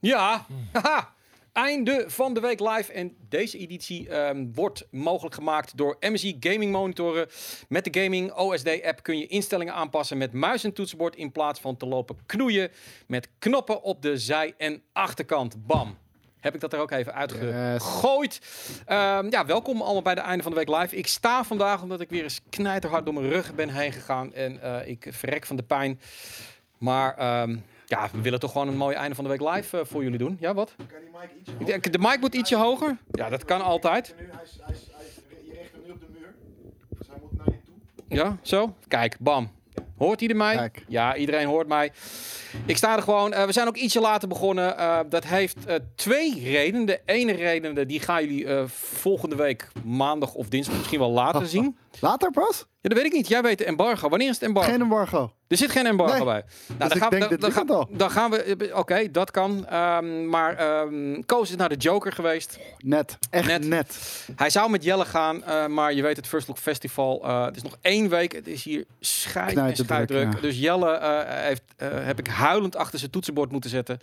Ja, haha. Einde van de week live. En deze editie ehm, wordt mogelijk gemaakt door MSI Gaming Monitoren. Met de Gaming OSD app kun je instellingen aanpassen met muis en toetsenbord in plaats van te lopen knoeien met knoppen op de zij- en achterkant. Bam. Heb ik dat er ook even uitgegooid. Ehm, ja, welkom allemaal bij de einde van de week live. Ik sta vandaag omdat ik weer eens knijterhard door mijn rug ben heen gegaan. En eh, ik verrek van de pijn. Maar ehm, ja, we willen toch gewoon een mooi einde van de week live eh, voor jullie doen. Ja, wat? Kan die mic ietsje Ik hoger? denk, De mic moet ietsje hoger. Ja, dat kan altijd. Nu, hij is, hij is, hij is, je richt hem nu op de muur. Dus hij moet naar je toe. Ja, zo. Kijk, bam. Hoort iedereen mij? Kijk. Ja, iedereen hoort mij. Ik sta er gewoon. eh, we zijn ook ietsje later begonnen. Eh, dat heeft eh, twee redenen. De ene reden, die gaan jullie eh, volgende week maandag of dinsdag misschien wel later zien. Later pas? Ja, dat weet ik niet. Jij weet de embargo. Wanneer is het embargo? Geen embargo. Er zit geen embargo Nee. bij. Nou, ik denk dit dan, weekend al. dan gaan we. Oké, dat kan. Ehm, maar ehm Koos is naar de Joker geweest. Net. Echt Net. net. Hij zou met Jelle gaan, eh, maar je weet het First Look Festival. eh, het is nog één week. Het is hier en scheiddruk. ja. Dus Jelle eh, heeft, heb ik huilend achter zijn toetsenbord moeten zetten.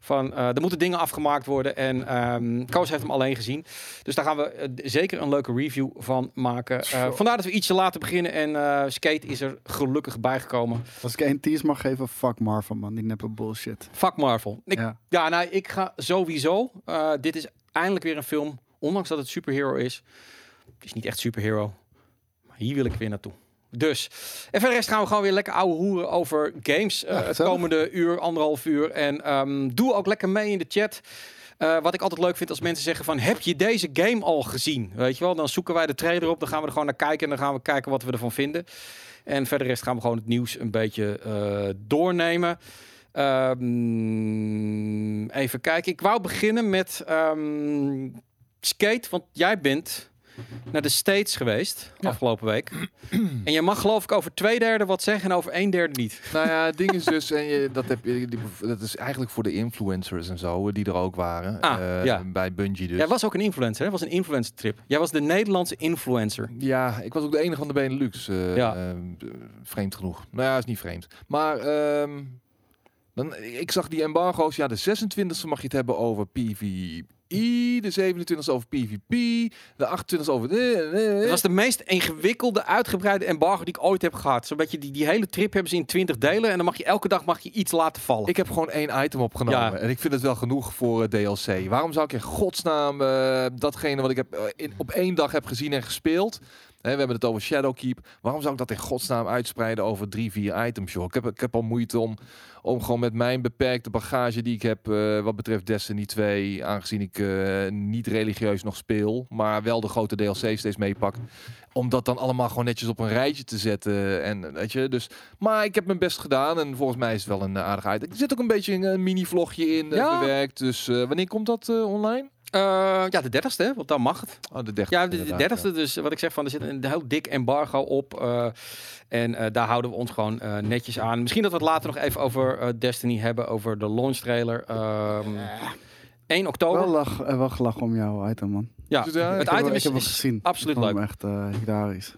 Van, er moeten dingen afgemaakt worden. En ehm Koos heeft hem alleen gezien. Dus daar gaan we zeker een leuke review van maken. Vandaar dat we ietsje later beginnen. En eh, Skate is er gelukkig bijgekomen. Als ik één tease mag geven, fuck Marvel man. Die neppe bullshit. Fuck Marvel. Ik, ja. Ja. nou, ik ga sowieso. eh, dit is eindelijk weer een film. Ondanks dat het superhero is. Het is niet echt superhero. Maar hier wil ik weer naartoe. Dus. En voor de rest gaan we gewoon weer lekker ouwe hoeren over games. eh, Ja, het komende uur, anderhalf uur. En ehm, doe ook lekker mee in de chat. Eh, wat ik altijd leuk vind als mensen zeggen van... heb je deze game al gezien? Weet je wel, dan zoeken wij de trailer op. Dan gaan we er gewoon naar kijken. En dan gaan we kijken wat we ervan vinden. En verder rest gaan we gewoon het nieuws een beetje eh, doornemen. Ehm, even kijken. Ik wou beginnen met ehm, skate. Want jij bent naar de States geweest afgelopen week. en je mag geloof ik over twee derde wat zeggen en over een derde niet. Nou ja, het ding is dus, en je, dat, heb je, die, dat is eigenlijk voor de influencers en zo, die er ook waren. Ah, eh, ja. Bij Bungie dus. Jij was ook een influencer, hè? was een influencer trip. Jij was de Nederlandse influencer. Ja, ik was ook de enige van de Benelux. eh Ja. eh, vreemd genoeg. Nou ja, is niet vreemd. Maar ehm, dan, ik zag die embargo's. Ja, de 26e mag je het hebben over PvE. De 27e over PvP. De 28e over... Het was de meest ingewikkelde, uitgebreide embargo die ik ooit heb gehad. Zo'n beetje die, die hele trip hebben ze in 20 delen. En dan mag je elke dag mag je iets laten vallen. Ik heb gewoon één item opgenomen. Ja. En ik vind het wel genoeg voor eh, DLC. Waarom zou ik in godsnaam eh, datgene wat ik heb, eh, in, op één dag heb gezien en gespeeld... We hebben het over Shadowkeep. Waarom zou ik dat in godsnaam uitspreiden over drie, vier items, joh? Ik heb, ik heb al moeite om, om gewoon met mijn beperkte bagage die ik heb eh, wat betreft Destiny 2, aangezien ik eh, niet religieus nog speel, maar wel de grote DLC steeds meepak, om dat dan allemaal gewoon netjes op een rijtje te zetten. En weet je, dus, maar ik heb mijn best gedaan en volgens mij is het wel een eh, aardig item. Er zit ook een beetje een, een mini-vlogje in Ja. bewerkt. Dus wanneer komt dat online? Eh, ja, de dertigste, hè, want dan mag het. Oh, de 30 Ja, de, dertigste. Dus wat ik zeg van, er zit een heel dik embargo op. eh, en eh, daar houden we ons gewoon eh, netjes aan. Misschien dat we het later nog even over eh, Destiny hebben, over de launch trailer. Ehm 1 oktober. Wel, lach, wel gelachen om jouw item man. ja, Dus, ja, het ik heb, item ik is, is gezien. absoluut leuk. echt eh hilarisch.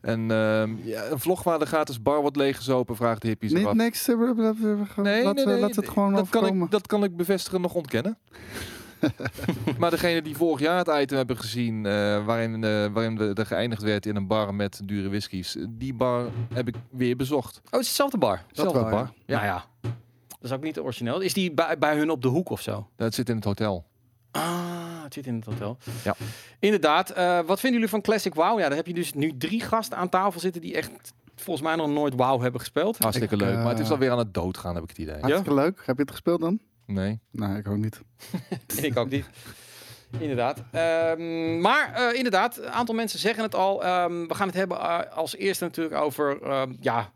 En ehm, ja, een vlog waar de gratis bar wordt leeggezopen, vraagt de hippies Niet niks. Nee, nee, het gewoon dat kan, ik, dat kan ik bevestigen, nog ontkennen. maar degene die vorig jaar het item hebben gezien, eh, waarin, eh, waarin de, de geëindigd werd in een bar met dure whiskies, die bar heb ik weer bezocht. Oh, het is dezelfde bar. Zelfde wel, ja. bar. Ja, Nou ja, dat is ook niet origineel. Is die bij, bij hun op de hoek of zo? dat zit in het hotel. Ah, het zit in het hotel. Ja. Inderdaad. eh, wat vinden jullie van Classic WoW? Ja, daar heb je dus nu drie gasten aan tafel zitten die echt volgens mij nog nooit WoW hebben gespeeld. Hartstikke Ik, leuk, maar het is alweer aan het doodgaan, heb ik het idee. Hartstikke leuk. Heb je het gespeeld dan? Nee. Nee, ik ook niet. ik ook niet. Inderdaad. Ehm, maar eh, inderdaad, een aantal mensen zeggen het al. Ehm, we gaan het hebben eh, als eerste natuurlijk over... ehm, ja,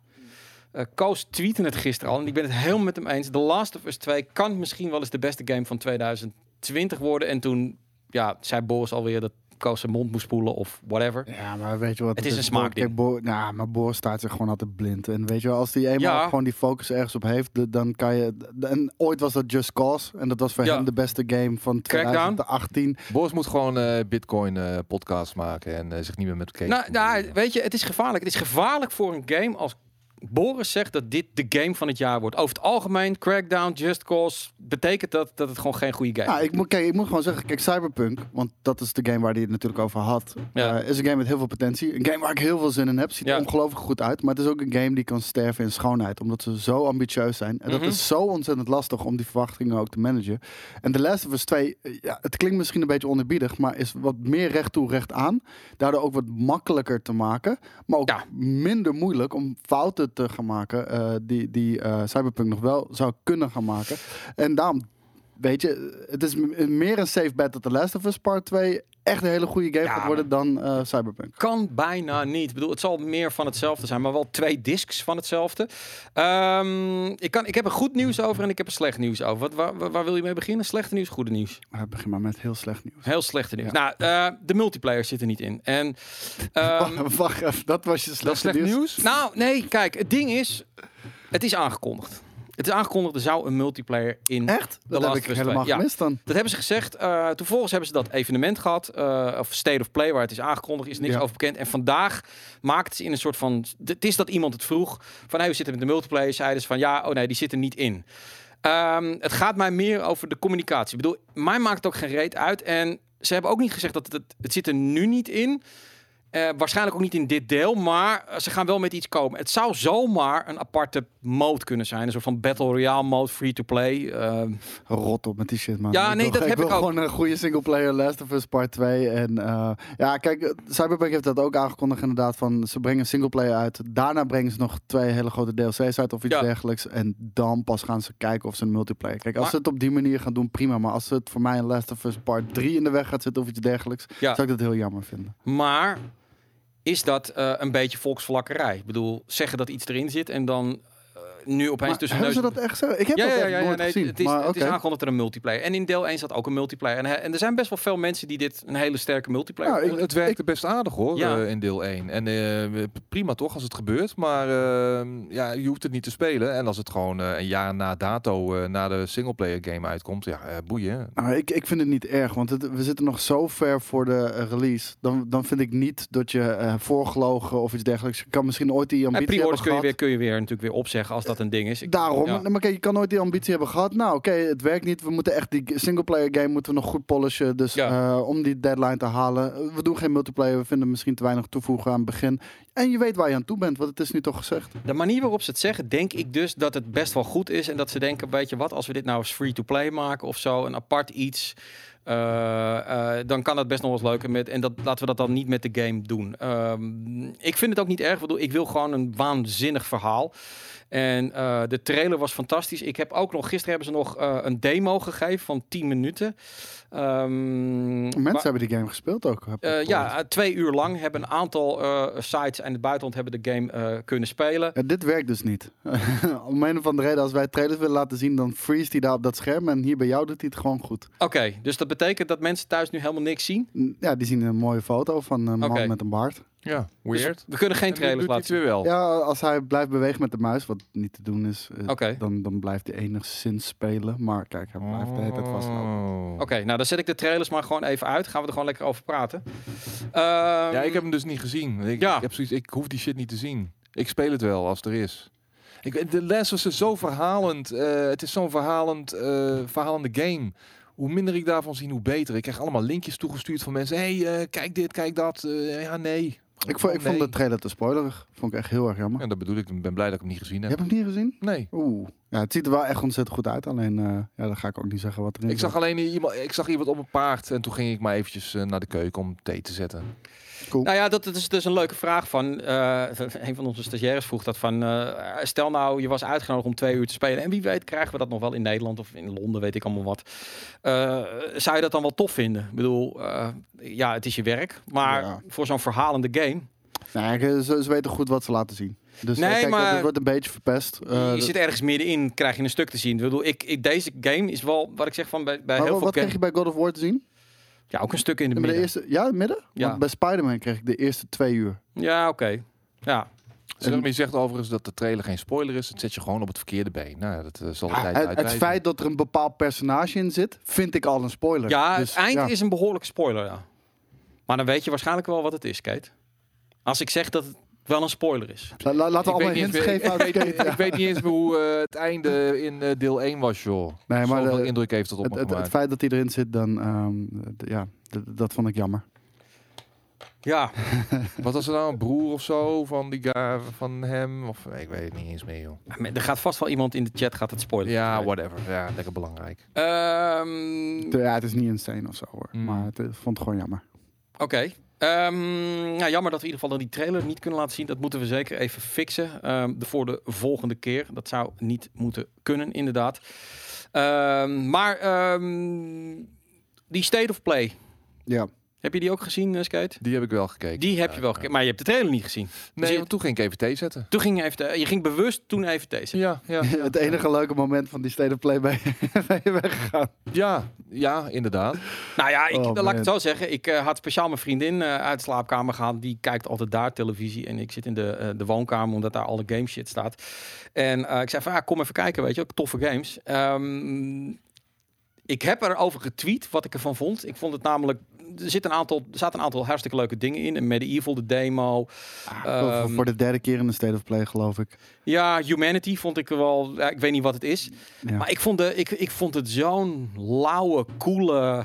eh Koos tweette het gisteren al. En ik ben het helemaal met hem eens. The Last of Us 2 kan misschien wel eens de beste game van 2020 worden. En toen ja, zei Boris alweer dat Koos zijn mond moest spoelen of whatever. Ja, maar weet je wat? Het is een smaakding. Boor, ja, maar Boor staat zich gewoon altijd blind. En weet je wel, als die eenmaal Ja. gewoon die focus ergens op heeft, dan kan je... En ooit was dat Just Cause. En dat was voor Ja. hem de beste game van Crackdown. 2018. Boris moet gewoon eh, bitcoin eh podcast maken en eh, zich niet meer met cake. Nou, nou, weet je, het is gevaarlijk. Het is gevaarlijk voor een game als Boris zegt dat dit de game van het jaar wordt. Over het algemeen, Crackdown, Just Cause, betekent dat dat het gewoon geen goede game Nou, is. ik moet, kijk, ik moet gewoon zeggen, kijk, Cyberpunk, want dat is de game waar hij het natuurlijk over had, Ja. eh, is een game met heel veel potentie. Een game waar ik heel veel zin in heb. Ziet Ja. er ongelooflijk goed uit, maar het is ook een game die kan sterven in schoonheid, omdat ze zo ambitieus zijn. En Mhm. dat is zo ontzettend lastig om die verwachtingen ook te managen. En The Last of Us 2, eh, ja, het klinkt misschien een beetje onerbiedig, maar is wat meer recht toe, recht aan. Daardoor ook wat makkelijker te maken, maar ook Ja. minder moeilijk om fouten te gaan maken eh, die, die eh, Cyberpunk nog wel zou kunnen gaan maken. En daarom, weet je, het is meer een safe bet dat The Last of Us Part 2 echt een hele goede game Ja, gaat worden dan eh, Cyberpunk. Kan bijna niet. Ik bedoel, het zal meer van hetzelfde zijn, maar wel twee discs van hetzelfde. Ehm, ik, kan, ik heb er goed nieuws over en ik heb er slecht nieuws over. Wat, waar, wil je mee beginnen? Slechte nieuws, goede nieuws? Uh, begin maar met heel slecht nieuws. Heel slechte nieuws. Ja. Nou, eh, de multiplayer zit er niet in. En, ehm, Wacht, wacht even, dat was je slechte Dat slecht nieuws? nou, nee, kijk, het ding is, het is aangekondigd. Het is aangekondigd, er zou een multiplayer in Echt? Dat Last heb ik helemaal 2, ja. gemist dan. Dat hebben ze gezegd. toen vervolgens hebben ze dat evenement gehad. eh, of State of Play, waar het is aangekondigd. Is niks Ja. over bekend. En vandaag maakt ze in een soort van... Het is dat iemand het vroeg. Van, hey, we zitten met de multiplayer. Zeiden ze van, ja, oh nee, die zit er niet in. Ehm, het gaat mij meer over de communicatie. Ik bedoel, mij maakt het ook geen reet uit. En ze hebben ook niet gezegd dat het... Het, het zit er nu niet in. Eh, waarschijnlijk ook niet in dit deel, maar eh, ze gaan wel met iets komen. Het zou zomaar een aparte mode kunnen zijn. Een soort van Battle Royale mode, free-to-play. Ehm, Rot op met die shit, man. Ja, nee, wil, dat heb ik ook. gewoon een goede singleplayer Last of Us Part 2. En eh, ja, kijk, Cyberpunk heeft dat ook aangekondigd inderdaad. Van, ze brengen singleplayer uit. Daarna brengen ze nog twee hele grote DLC's uit of iets Ja. dergelijks. En dan pas gaan ze kijken of ze een multiplayer... Kijk, als Maar- ze het op die manier gaan doen, prima. Maar als het voor mij een Last of Us Part 3 in de weg gaat zitten of iets dergelijks... ja. zou ik dat heel jammer vinden. Maar is dat eh, een beetje volksvlakkerij? Ik bedoel, zeggen dat iets erin zit en dan nu opeens tussen hebben neus... ze dat echt zo? Ik heb ja, dat ja, ja, ja, nooit nee, gezien. het is, maar het is aangekondigd dat er een multiplayer. En in deel 1 zat ook een multiplayer. En, en er zijn best wel veel mensen die dit een hele sterke multiplayer Nou, ik- vinden. Het werkte best aardig hoor, Ja. eh, in deel 1. En eh, prima toch als het gebeurt. Maar eh, ja, je hoeft het niet te spelen. En als het gewoon eh, een jaar na dato, eh, na de singleplayer game uitkomt, ja, boeien. Nou, ik, ik vind het niet erg, want het, we zitten nog zo ver voor de release. Dan, dan vind ik niet dat je eh voorgelogen of iets dergelijks. Je kan misschien ooit die En ambitie pre-orders kun hebben je, gehad. weer, kun je weer natuurlijk weer opzeggen als dat een ding is. Ik- Daarom. ja. Maar kijk, je kan nooit die ambitie hebben gehad. Nou, oké, het werkt niet. We moeten echt die singleplayer game moeten we nog goed polishen. Dus Ja. eh, om die deadline te halen. We doen geen multiplayer. We vinden misschien te weinig toevoegen aan het begin. En je weet waar je aan toe bent, want het is nu toch gezegd. De manier waarop ze het zeggen, denk ik dus dat het best wel goed is. En dat ze denken, weet je wat, als we dit nou eens free-to-play maken of zo, een apart iets. eh, eh, dan kan dat best nog eens leuker met. En dat, laten we dat dan niet met de game doen. Ehm, ik vind het ook niet erg. Ik wil gewoon een waanzinnig verhaal. En eh, de trailer was fantastisch. Ik heb ook nog, gisteren hebben ze nog eh, een demo gegeven van 10 minuten. Ehm, Mensen hebben die game gespeeld ook. eh, ja, eh, twee uur lang hebben een aantal eh, sites in het buitenland hebben de game eh, kunnen spelen. Ja, dit werkt dus niet. Om een of andere reden, als wij trailers willen laten zien, dan freeze hij daar op dat scherm. En hier bij jou doet hij het gewoon goed. Oké, dus dat betekent dat mensen thuis nu helemaal niks zien. Ja, die zien een mooie foto van een man met een baard. Ja, Dus weird. we kunnen geen En trailers laten zien. wel. Ja, als hij blijft bewegen met de muis, wat niet te doen is, dan, dan blijft hij enigszins spelen. Maar kijk, hij blijft de hele tijd vastlopen. Oké, nou dan zet ik de trailers maar gewoon even uit. Gaan we er gewoon lekker over praten. Ehm, Ja, ik heb hem dus niet gezien. Ik, Ja. ik, heb zoiets, ik hoef die shit niet te zien. Ik speel het wel als er is. Ik, de les was dus zo verhalend. eh, het is zo'n verhalend, eh, verhalende game. Hoe minder ik daarvan zie, hoe beter. Ik krijg allemaal linkjes toegestuurd van mensen. hey, eh, kijk dit, kijk dat. Ja, nee. Ik, vond, ik vond de trailer te spoilerig. Vond ik echt heel erg jammer. En dat bedoel ik. Ik ben blij dat ik hem niet gezien Je heb. hebt hem niet gezien? Nee. Oeh. Ja, het ziet er wel echt ontzettend goed uit. Alleen, eh, ja, dan ga ik ook niet zeggen wat erin Ik zag alleen iemand, ik zag iemand op een paard en toen ging ik maar eventjes eh, naar de keuken om thee te zetten. Nou ja, dat, dat is dus een leuke vraag van... eh, een van onze stagiaires vroeg dat van... eh, stel nou, je was uitgenodigd om twee uur te spelen. En wie weet krijgen we dat nog wel in Nederland of in Londen, weet ik allemaal wat. Eh, zou je dat dan wel tof vinden? Ik bedoel, ja, het is je werk. Maar Ja. voor zo'n verhalende game... Nee, ze, ze weten goed wat ze laten zien. Dus Nee, kijk, maar- het wordt een beetje verpest. Je zit ergens middenin, krijg je een stuk te zien. Ik bedoel, ik, ik, deze game is wel, wat ik zeg van bij, bij maar heel wat veel wat kreeg je bij God of War te zien? Ja, ook een stuk in de maar de midden. eerste, ja, in het midden? Ja. Want bij Spider-Man kreeg ik de eerste twee uur. Ja, oké. Ja, Zeg, je zegt overigens dat de trailer geen spoiler is. Het zet je gewoon op het verkeerde been. Nou, dat eh, zal de Ja, tijd het, het feit dat er een bepaald personage in zit, vind ik al een spoiler. ja Dus, het eind ja. is een behoorlijke spoiler, ja. Maar dan weet je waarschijnlijk wel wat het is, Kate. Als ik zeg dat het wel een spoiler is. La- la- laten we Ik allemaal weet, niet hints eens geven ik, weet, ik weet niet eens meer hoe eh, het einde in eh, deel 1 was, joh. Nee, maar Zoveel de- indruk heeft het op Het, me het, het feit dat hij erin zit, dan, ehm, ja, dat vond ik jammer. Ja, Wat was er nou, een broer of zo van die guy, van hem? Of, ik weet het niet eens meer, joh. er gaat vast wel iemand in de chat gaat het spoilen. Ja, whatever. Ja, lekker belangrijk. Ehm, Ja, het is niet insane of zo hoor. Mm. Maar het, ik vond het gewoon jammer. Oké. Ehm, nou, jammer dat we in ieder geval die trailer niet kunnen laten zien. Dat moeten we zeker even fixen ehm, voor de volgende keer. Dat zou niet moeten kunnen, inderdaad. Ehm, maar die State of Play, Ja. Heb je die ook gezien, eh, Skate? Die heb ik wel gekeken. Die heb je wel ja. gekeken, maar je hebt de trailer niet gezien. Nee, je- want toen ging ik even thee zetten. Toen ging je even, je ging bewust toen even deze. Ja, ja. Het enige leuke moment van die State of Play ben je, je weggegaan. Ja, ja, inderdaad. Nou ja, ik, Oh, laat ik het zo zeggen. Ik eh, had speciaal mijn vriendin eh, uit de slaapkamer gehaald. Die kijkt altijd daar televisie. En ik zit in de, eh, de woonkamer, omdat daar alle game shit staat. En eh, ik zei van, ja, kom even kijken, weet je. Toffe games. Ehm, ik heb erover getweet wat ik ervan vond. Ik vond het namelijk... Er, zit een aantal, er zaten een aantal hartstikke leuke dingen in. Een Medieval, de demo. Voor- voor, Ehm, voor de derde keer in de State of Play, geloof ik. Ja, Humanity vond ik wel... Ja, ik weet niet wat het is. Ja. Maar ik vond, de, ik, ik vond het zo'n lauwe, coole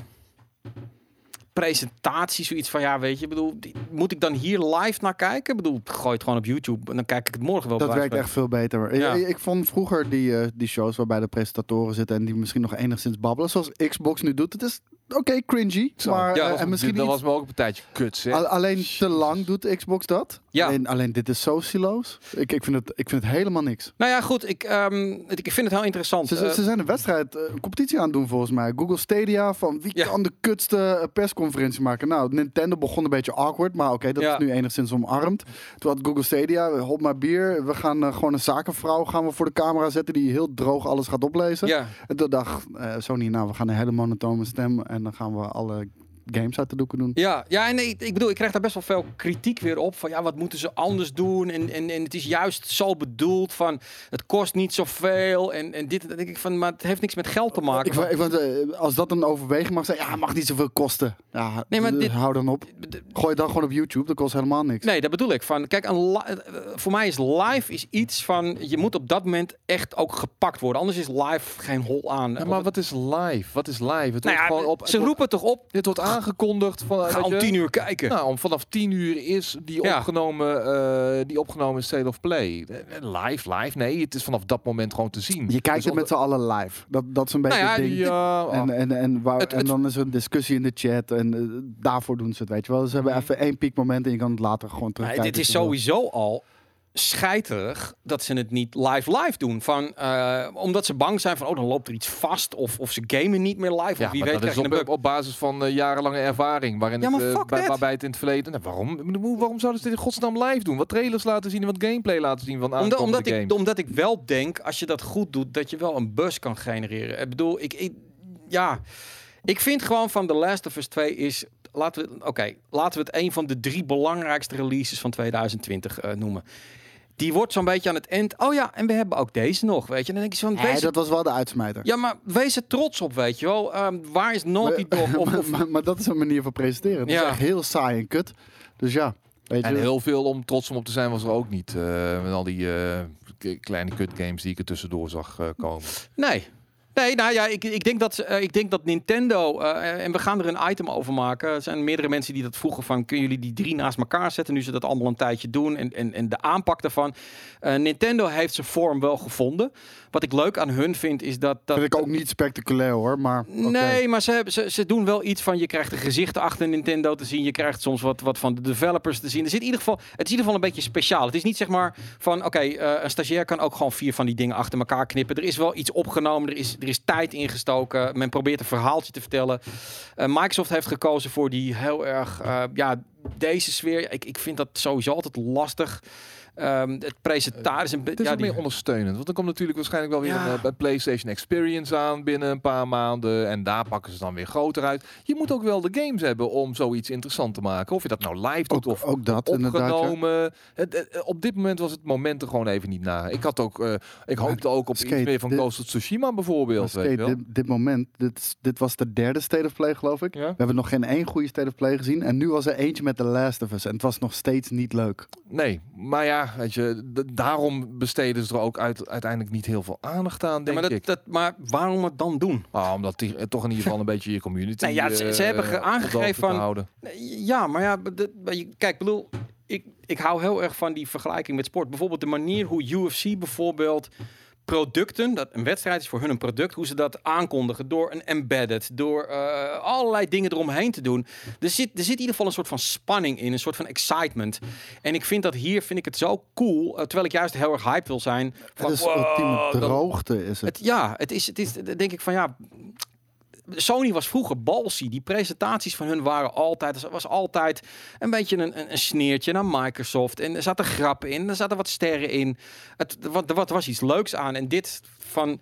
presentatie. Zoiets van, ja, weet je, bedoel, die- moet ik dan hier live naar kijken? Ik bedoel, gooi het gewoon op YouTube en dan kijk ik het morgen wel. dat werkt echt veel beter. Ja. Ik, ik vond vroeger die, eh, die shows waarbij de presentatoren zitten en die misschien nog enigszins babbelen, zoals Xbox nu doet. Het is oké, cringy, Zo. maar Ja, eh, dat was- en misschien dat was me ook een tijdje kut, zeg. Al- alleen te lang doet Xbox dat. Ja. Alleen, alleen dit is zo siloos. Ik, ik, vind het, ik vind het helemaal niks. Nou ja, goed, ik, ehm, ik vind het heel interessant. Ze, ze- Eh, ze zijn een wedstrijd, eh, een competitie aan het doen volgens mij. Google Stadia, van wie Ja. kan de kutste persconferentie maken? Nou, Nintendo begon een beetje awkward, maar oké, dat Ja. is nu enigszins omarmd. Toen had Google Stadia, hop maar bier. We gaan gewoon een zakenvrouw gaan we voor de camera zetten die heel droog alles gaat oplezen. ja, En toen dacht eh, Sony, nou, we gaan een hele monotone stem en dan gaan we alle games uit de doeken doen. Ja, ja en ik, ik bedoel, ik krijg daar best wel veel kritiek weer op. Van ja, wat moeten ze anders doen? En, en, en het is juist zo bedoeld van het kost niet zoveel. En, en dit, dan denk ik van, maar het heeft niks met geld te maken. Ik, ik, eh, als dat een overweging mag zijn, ja, het mag niet zoveel kosten. Ja, Nee, maar eh, dit- hou dan op. Gooi het dan gewoon op YouTube, dat kost helemaal niks. Nee, dat bedoel ik. Van, kijk, een eh, voor mij is live is iets van... Je moet op dat moment echt ook gepakt worden. Anders is live geen hol aan. Ja, maar wat is live? Wat is live? Het Nou wordt ja, gewoon op, ze het wordt- roepen toch op, dit wordt aangekondigd van ga weet om je, tien uur kijken. Nou, om vanaf 10 uur is die Ja. opgenomen, eh, die opgenomen State of Play. Eh, Live, live. Nee, het is vanaf dat moment gewoon te zien. Je kijkt Dus het met z'n allen live. Dat, dat is een beetje Nou ja, het ding. Ja, ah. En, en, en, waar, Het- en dan is er een discussie in de chat en eh, daarvoor doen ze het, weet je wel. Ze hebben even één piekmoment en je kan het later gewoon Nee, terugkijken. dit is sowieso al scheiterig dat ze het niet live live doen. Van, eh, omdat ze bang zijn van, oh, dan loopt er iets vast. Of, of ze gamen niet meer live. Ja, of wie weet dat krijg is je op, basis van eh, jarenlange ervaring. Waarin Ja, het, eh, bij, waarbij het in het verleden... Nou, waarom, waarom zouden ze dit in godsnaam live doen? Wat trailers laten zien en wat gameplay laten zien van Omdat, omdat, ik, omdat ik wel denk, als je dat goed doet, dat je wel een bus kan genereren. Ik bedoel, ik, ik ja, ik vind gewoon van The Last of Us 2 is, laten we, oké, laten we het een van de drie belangrijkste releases van 2020 eh, noemen. Die wordt zo'n beetje aan het eind. Oh ja, en we hebben ook deze nog, weet je. Dan denk je van, Nee, wees, dat was wel de uitsmijter. ja, maar wees er trots op, weet je wel. Ehm, waar is Naughty Dog? Of, maar, of, maar, maar dat is een manier van presenteren. Het Ja. is echt heel saai en kut. Dus ja, weet je. En heel veel om trots om op te zijn was er ook niet. eh, met al die eh, kleine kut games die ik er tussendoor zag eh, komen. Nee. Nee, nou ja, ik, ik, denk dat, eh, ik denk dat Nintendo, eh, en we gaan er een item over maken. Er zijn meerdere mensen die dat vroegen van, kunnen jullie die drie naast elkaar zetten? Nu ze dat allemaal een tijdje doen en, en, en de aanpak daarvan. Eh, Nintendo heeft zijn vorm wel gevonden. Wat ik leuk aan hun vind, is dat... dat vind ik ook niet spectaculair hoor, maar. Nee, maar ze, hebben- ze, ze doen wel iets van, je krijgt de gezichten achter Nintendo te zien. Je krijgt soms wat, wat van de developers te zien. Er zit in ieder geval, het is in ieder geval een beetje speciaal. Het is niet zeg maar van, oké, een stagiair kan ook gewoon vier van die dingen achter elkaar knippen. Er is wel iets opgenomen, er is, er is tijd ingestoken. Men probeert een verhaaltje te vertellen. Eh, Microsoft heeft gekozen voor die heel erg, eh, ja, deze sfeer. Ik, ik vind dat sowieso altijd lastig. Ehm, het presentatie is een Het beetje... is Ja, ook die- meer ondersteunend. Want er komt natuurlijk waarschijnlijk wel weer Ja. een, eh, een PlayStation Experience aan binnen een paar maanden. En daar pakken ze dan weer groter uit. Je moet ook wel de games hebben om zoiets interessant te maken. Of je dat nou live doet Ook, of ook dat inderdaad. ja. opgenomen. Het, het- op dit moment was het moment er gewoon even niet na. Ik had ook, eh, ik hoopte ook op Skate, iets meer van dit- Ghost of Tsushima bijvoorbeeld. Weet Skate, wel. dit, dit moment, dit, was de derde State of Play geloof ik. Ja? We hebben nog geen één goede State of Play gezien. En nu was er eentje met The Last of Us. En het was nog steeds niet leuk. Nee, maar ja, weet je, daarom besteden ze er ook uit, uiteindelijk niet heel veel aandacht aan, Ja, denk maar, ik. dat, dat, maar waarom het dan doen? Ah, omdat die, eh, toch in ieder geval een beetje je community. Nee, ja, ze- ze eh, hebben aangegeven van- houden. Ja, maar ja, de- kijk, bedoel, ik, ik hou heel erg van die vergelijking met sport. Bijvoorbeeld de manier hoe UFC bijvoorbeeld producten, dat een wedstrijd is voor hun een product, hoe ze dat aankondigen door een embedded, door eh, allerlei dingen eromheen te doen. Er zit, er zit in ieder geval een soort van spanning in, een soort van excitement. En ik vind dat hier, vind ik het zo cool, eh, terwijl ik juist heel erg hype wil zijn. Van, het is wow, ultieme droogte is het. het, ja, het is, het is, denk ik van ja. Sony was vroeger balsy. Die presentaties van hun waren altijd, er was altijd een beetje een, een, sneertje naar Microsoft. En er zaten grappen in, er zaten wat sterren in. Wat, wat was iets leuks aan. En dit van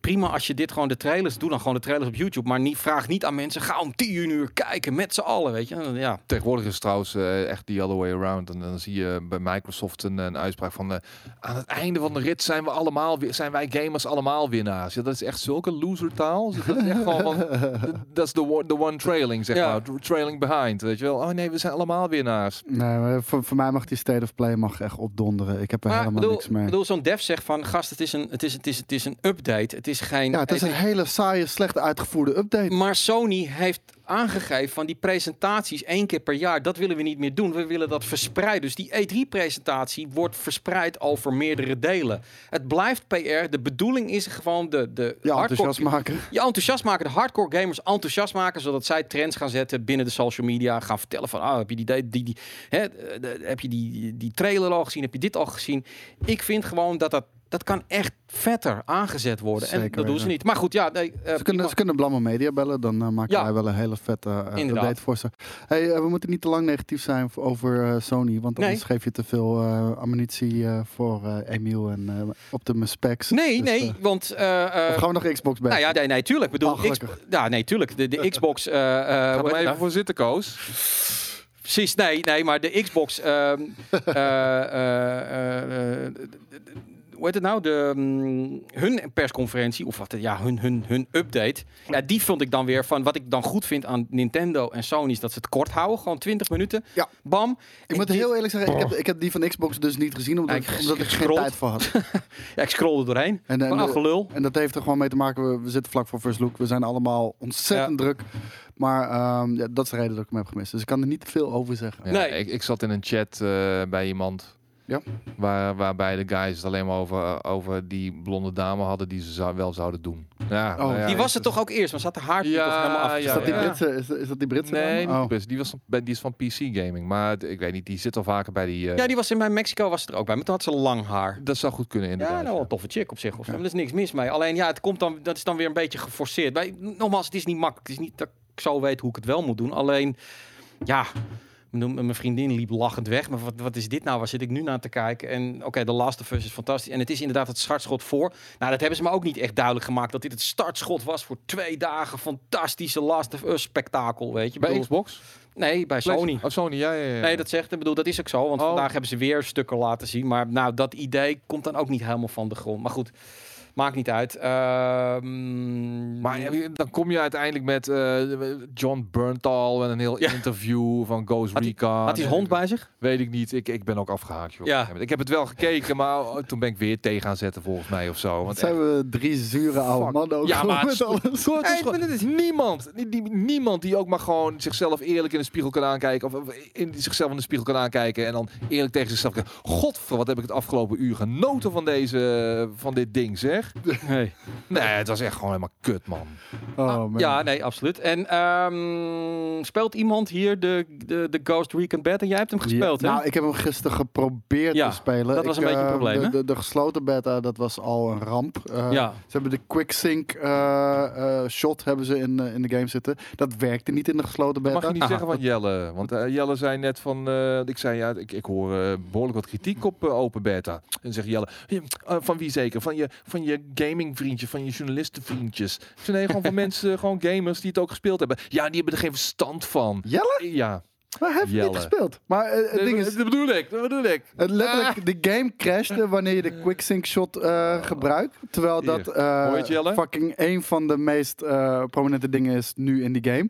prima als je dit gewoon de trailers doe dan gewoon de trailers op YouTube, maar niet vraag niet aan mensen ga om 10 uur kijken met z'n allen, weet je? Ja, Tegenwoordig is het trouwens eh, echt the other way around. En dan zie je bij Microsoft een, een uitspraak van... eh, aan het einde van de rit zijn, we allemaal, zijn wij gamers allemaal winnaars. Ja, dat is echt zulke loser-taal. Dat is echt gewoon van... Dat is de one, the one trailing, zeg Ja. maar. Trailing behind, weet je wel. Oh nee, we zijn allemaal winnaars. Nee, voor, voor mij mag die State of Play mag echt opdonderen. Ik heb er maar helemaal bedoel, niks mee. bedoel zo'n dev zegt van gast, het is een het is het is het is een update. Het is geen ja, het is een hele saaie, slecht uitgevoerde update. Maar Sony heeft aangegeven van die presentaties één keer per jaar, dat willen we niet meer doen. We willen dat verspreiden. Dus die E3-presentatie wordt verspreid over meerdere delen. Het blijft PR. De bedoeling is gewoon de, de hardcore- enthousiast maken. je enthousiast maken, de hardcore gamers enthousiast maken, zodat zij trends gaan zetten binnen de social media. Gaan vertellen van, ah, heb je die, die, die, die hè, heb je die, die trailer al gezien? Heb je dit al gezien? Ik vind gewoon dat dat, dat kan echt vetter aangezet worden. en dat doen ze niet. Maar goed, ja, nee, eh, Ze kunnen, ze kunnen Blammo Media bellen, dan eh, maken Ja. wij wel een hele vette eh, update voor ze. Hey, we moeten niet te lang negatief zijn over Sony, want anders geef je te veel eh, ammunitie eh, voor eh Emiel en eh Optimus Specs. Nee, Dus, nee, want... eh, eh, of gaan we nog Xbox bij? nou ja, nee, nee, tuurlijk. Ik bedoel, Oh, X- gelukkig. ja, nee, tuurlijk. De, de Xbox... eh eh, Ga er even voor zitten, Koos. Precies, nee, nee, maar de Xbox... ehm, eh, eh, eh, eh, hoe heet het nou? De, mm, hun persconferentie, of wat, ja, hun, hun, hun update. Ja, die vond ik dan weer van... Wat ik dan goed vind aan Nintendo en Sony... is dat ze het kort houden. Gewoon 20 minuten. Ja. Bam. Ik moet dit- heel eerlijk zeggen, ik heb, ik heb die van Xbox dus niet gezien, omdat, Ja, ik- omdat ik ik geen tijd voor had. Ja, ik scroll er doorheen. En, en, Van ach, gelul. en dat heeft er gewoon mee te maken, we, we zitten vlak voor First Look, we zijn allemaal ontzettend druk. Maar ehm, ja, dat is de reden dat ik hem heb gemist. Dus ik kan er niet te veel over zeggen. Ja, Nee. ik, ik zat in een chat eh, bij iemand. Ja. Waar, waarbij de guys het alleen maar over, over die blonde dame hadden die ze zou, wel zouden doen. Ja, Oh, nou ja, Die was er toch ook eerst, maar zat de haar Ja, toch helemaal af. ja, Is dat die ja. Britse? Is, is dat die Britse? Nee, Oh. best. Die, was, die is van PC Gaming. Maar ik weet niet, die zit al vaker bij die... eh, Ja, die was in bij Mexico was het er ook bij, maar toen had ze lang haar. Dat zou goed kunnen inderdaad. Ja, nou, wel een toffe chick op zich. Of zo. Er is niks mis mee. Alleen ja, het komt dan, dat is dan weer een beetje geforceerd. Bij, nogmaals, het is niet makkelijk. Het is niet dat ik zo weet hoe ik het wel moet doen. Alleen, ja, mijn mijn vriendin liep lachend weg. Maar wat, wat is dit nou? Waar zit ik nu naar te kijken? En oké, de Last of Us is fantastisch. En het is inderdaad het startschot voor. Nou, dat hebben ze me ook niet echt duidelijk gemaakt. Dat dit het startschot was voor twee dagen. Fantastische Last of Us spektakel, weet je. Bij bedoel- Xbox? Nee, bij Sony. Oh, Sony, ja, ja, ja. Nee, dat zegt, ik bedoel, dat is ook zo. Want Oh. vandaag hebben ze weer stukken laten zien. Maar nou, dat idee komt dan ook niet helemaal van de grond. Maar goed, maakt niet uit. Ehm, Maar ja, dan kom je uiteindelijk met eh, John Berntal en een heel Ja. interview van Ghost Had hij- Recon. had hij hond bij zich? Weet ik niet. Ik, ik ben ook afgehaakt. Joh. Ja. Ik heb het wel gekeken, maar oh, toen ben ik weer tegen gaan zetten volgens mij of zo. Want zijn we drie zure oude Fuck. mannen ook Ja, maar met het- alles. Is Hey, gewoon- maar dit is- niemand, niemand die ook maar gewoon zichzelf eerlijk in de spiegel kan aankijken. Of in zichzelf in de spiegel kan aankijken. En dan eerlijk tegen zichzelf kijken. Godver, wat heb ik het afgelopen uur genoten van, deze, van dit ding, zeg. Weg. Nee. Nee, het was echt gewoon helemaal kut, man. Oh, Ah, man. ja, nee, absoluut. En ehm, speelt iemand hier de, de, de Ghost Recon Beta? Jij hebt hem gespeeld, Ja, hè? Nou, ik heb hem gisteren geprobeerd Ja, te spelen. dat was Ik, een beetje een eh, probleem, De, de, de gesloten beta, dat was al een ramp. Eh, ja. Ze hebben de quick sync eh, eh, shot hebben ze in, in de game zitten. Dat werkte niet in de gesloten beta. Mag je niet Aha. zeggen van Jelle? Want eh, Jelle zei net van, eh, ik zei ja, ik, ik hoor eh, behoorlijk wat kritiek op open beta. En zegt Jelle, "Ja, eh, van wie zeker? Van je, van je gaming vriendje, van je journalisten vriendjes. Ik zei nee, gewoon van mensen, gewoon gamers die het ook gespeeld hebben. Ja, die hebben er geen verstand van. Jelle? Ja, Maar hij heeft Jelle. niet gespeeld. Maar eh, het ding is, dat bedoel ik, dat bedoel ik. het letterlijk, de game crashte wanneer je de quick sync shot eh, gebruikt. Terwijl dat eh, je fucking een van de meest prominente dingen is nu in die game.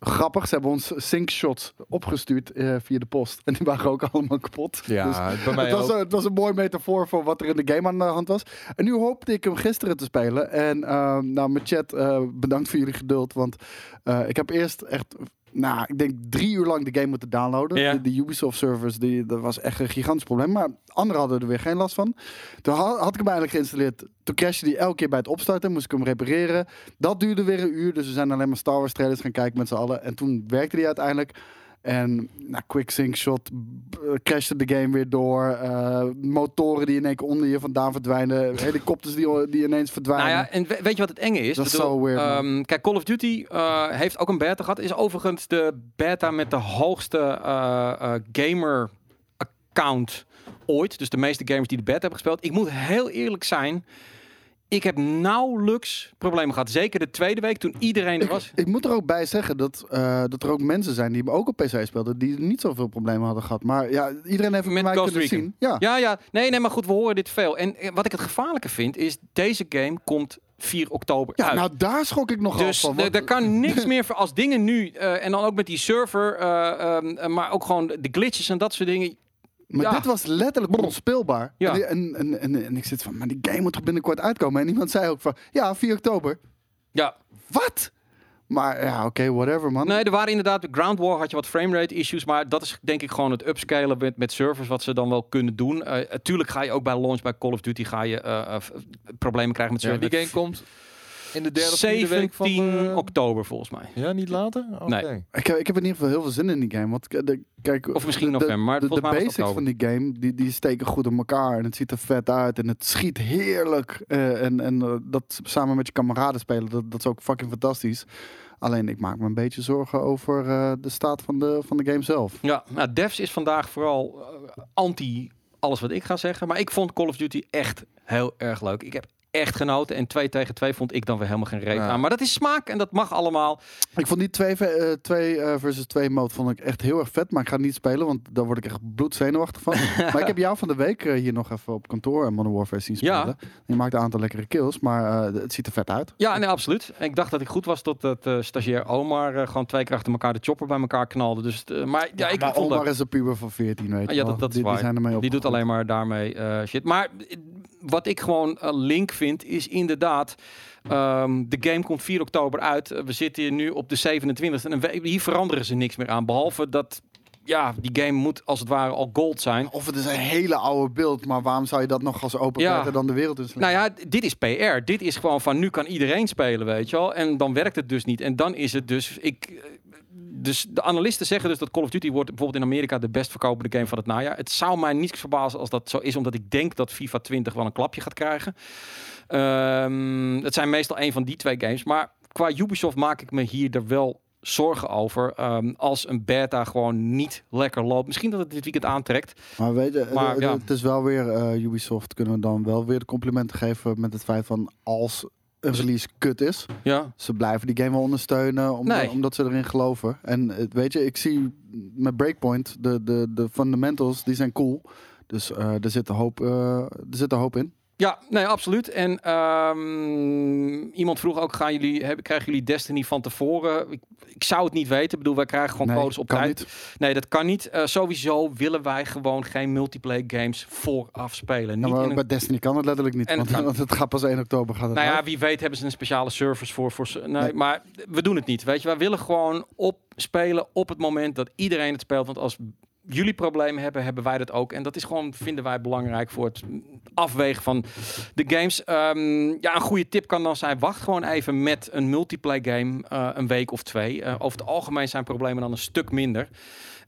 Grappig, ze hebben ons sync shots opgestuurd eh, via de post. En die waren ook allemaal kapot. Ja, Dus bij mij het, was ook. een, het was een mooi metafoor voor wat er in de game aan de hand was. En nu hoopte ik hem gisteren te spelen. En eh, nou, mijn chat, eh, bedankt voor jullie geduld. Want eh, ik heb eerst echt, nou, ik denk drie uur lang de game moeten downloaden. Ja. De, de Ubisoft servers, die, dat was echt een gigantisch probleem. Maar anderen hadden er weer geen last van. Toen ha- had ik hem eigenlijk geïnstalleerd. Toen crashte die elke keer bij het opstarten. Moest ik hem repareren. Dat duurde weer een uur. Dus we zijn alleen maar Star Wars trailers gaan kijken met z'n allen. En toen werkte die uiteindelijk. En nou, quick sync shot crashte de game weer door. Eh, motoren die in één keer onder je vandaan verdwijnen. Helikopters die, die ineens verdwijnen. Nou ja, en we- weet je wat het enge is? Dat is zo weird, ehm, kijk, Call of Duty eh, heeft ook een beta gehad. Is overigens de beta met de hoogste eh, gamer account ooit. Dus de meeste gamers die de beta hebben gespeeld. Ik moet heel eerlijk zijn. Ik heb nauwelijks problemen gehad. Zeker de tweede week toen iedereen er was. Ik moet er ook bij zeggen dat, eh, dat er ook mensen zijn die ook op PC speelden. Die niet zoveel problemen hadden gehad. Maar ja, iedereen heeft Met mij Ghost kunnen Recon. zien. Ja. Ja, ja. Nee, nee, maar goed, we horen dit veel. En wat ik het gevaarlijke vind, is deze game komt 4 oktober Ja, uit. nou daar schrok ik nogal Dus van. want- er kan niks meer voor als dingen nu eh, en dan ook met die server, eh, ehm, eh, maar ook gewoon de glitches en dat soort dingen. Maar Ja. dit was letterlijk onspeelbaar. Ja. En, en, en, en, en ik zit van, maar die game moet toch binnenkort uitkomen? En iemand zei ook van, ja, 4 oktober. Ja, Wat? Maar ja, oké, whatever man. nee, er waren inderdaad Ground War had je wat framerate issues, maar dat is denk ik gewoon het upscalen met, met servers wat ze dan wel kunnen doen. Eh tuurlijk ga je ook bij launch bij Call of Duty ga je eh, eh, problemen krijgen met Ja, servers. die game komt in de derde of vierde week van... 17 eh, oktober volgens mij. Ja, niet later? Oké. Nee. Ik, heb, ik heb in ieder geval heel veel zin in die game. Want k- de, kijk, Of misschien de- november, maar de, de, basics van die game, die, die steken goed in elkaar. En het ziet er vet uit. En het schiet heerlijk. Eh, en en eh, dat samen met je kameraden spelen, dat, dat is ook fucking fantastisch. Alleen ik maak me een beetje zorgen over eh, de staat van de, van de game zelf. Ja, nou, Devs is vandaag vooral eh, anti alles wat ik ga zeggen. Maar ik vond Call of Duty echt heel erg leuk. Ik heb echt genoten. En 2 tegen 2 vond ik dan weer helemaal geen reet Ja. aan. Maar dat is smaak en dat mag allemaal. Ik vond die 2 eh, twee, eh, versus 2 mode vond ik echt heel erg vet. Maar ik ga het niet spelen, want daar word ik echt bloedzenuwachtig van. maar ik heb jou van de week eh, hier nog even op kantoor en Modern Warfare zien Ja. spelen. Je maakt een aantal lekkere kills, maar eh, het ziet er vet uit. Ja, nee, absoluut. En ik dacht dat ik goed was tot dat eh stagiair Omar eh, gewoon twee keer achter elkaar de chopper bij elkaar knalde. Dus, eh, maar ja, ik maar vond Omar dat. is een puber van 14, weet je Ah, ja, dat, dat is die, die waar. zijn ermee Die doet alleen maar daarmee eh, shit. Maar eh, wat ik gewoon eh, link vind, is inderdaad... ehm, de game komt 4 oktober uit. Eh, we zitten hier nu op de 27e. En we- hier veranderen ze niks meer aan. Behalve dat... Ja, die game moet als het ware al gold zijn. Of het is een hele oude beeld, maar waarom zou je dat nog als open Ja. dan de wereld in Nou ja, dit is PR. Dit is gewoon van nu kan iedereen spelen, weet je wel. En dan werkt het dus niet. En dan is het dus... Ik, dus de analisten zeggen dus dat Call of Duty wordt bijvoorbeeld in Amerika de best verkopende game van het najaar. Het zou mij niets verbazen als dat zo is, omdat ik denk dat FIFA 20 wel een klapje gaat krijgen. Ehm, het zijn meestal een van die twee games. Maar qua Ubisoft maak ik me hier er wel zorgen over. Ehm, als een beta gewoon niet lekker loopt. Misschien dat het dit weekend aantrekt. Maar weet je, Maar, eh, ja. het is wel weer eh, Ubisoft kunnen we dan wel weer de complimenten geven met het feit van als een release kut is, Ja, ze blijven die game wel ondersteunen Nee. omdat ze erin geloven. En eh, weet je, ik zie met Breakpoint de, de, de fundamentals die zijn cool. Dus eh, er zit een hoop, eh, er zit een hoop in. Ja, nee, absoluut. En ehm, iemand vroeg ook, gaan jullie, hebben, krijgen jullie Destiny van tevoren? Ik, ik zou het niet weten. Ik bedoel, wij krijgen gewoon Nee, codes op tijd. niet. Nee, dat kan niet. Eh, sowieso willen wij gewoon geen multiplayer games vooraf spelen. Ja, Niet maar een- Destiny kan het letterlijk niet, En want, het kan- want het gaat pas 1 oktober. Gaat het nou ja, wie weet hebben ze een speciale service voor. voor ze- nee, Nee. Maar we doen het niet. Weet je, wij willen gewoon op spelen op het moment dat iedereen het speelt. Want als jullie problemen hebben, hebben wij dat ook. En dat is gewoon, vinden wij belangrijk voor het afwegen van de games. Ehm, ja, een goede tip kan dan zijn, wacht gewoon even met een multiplayer game eh, een week of twee. Eh, over het algemeen zijn problemen dan een stuk minder.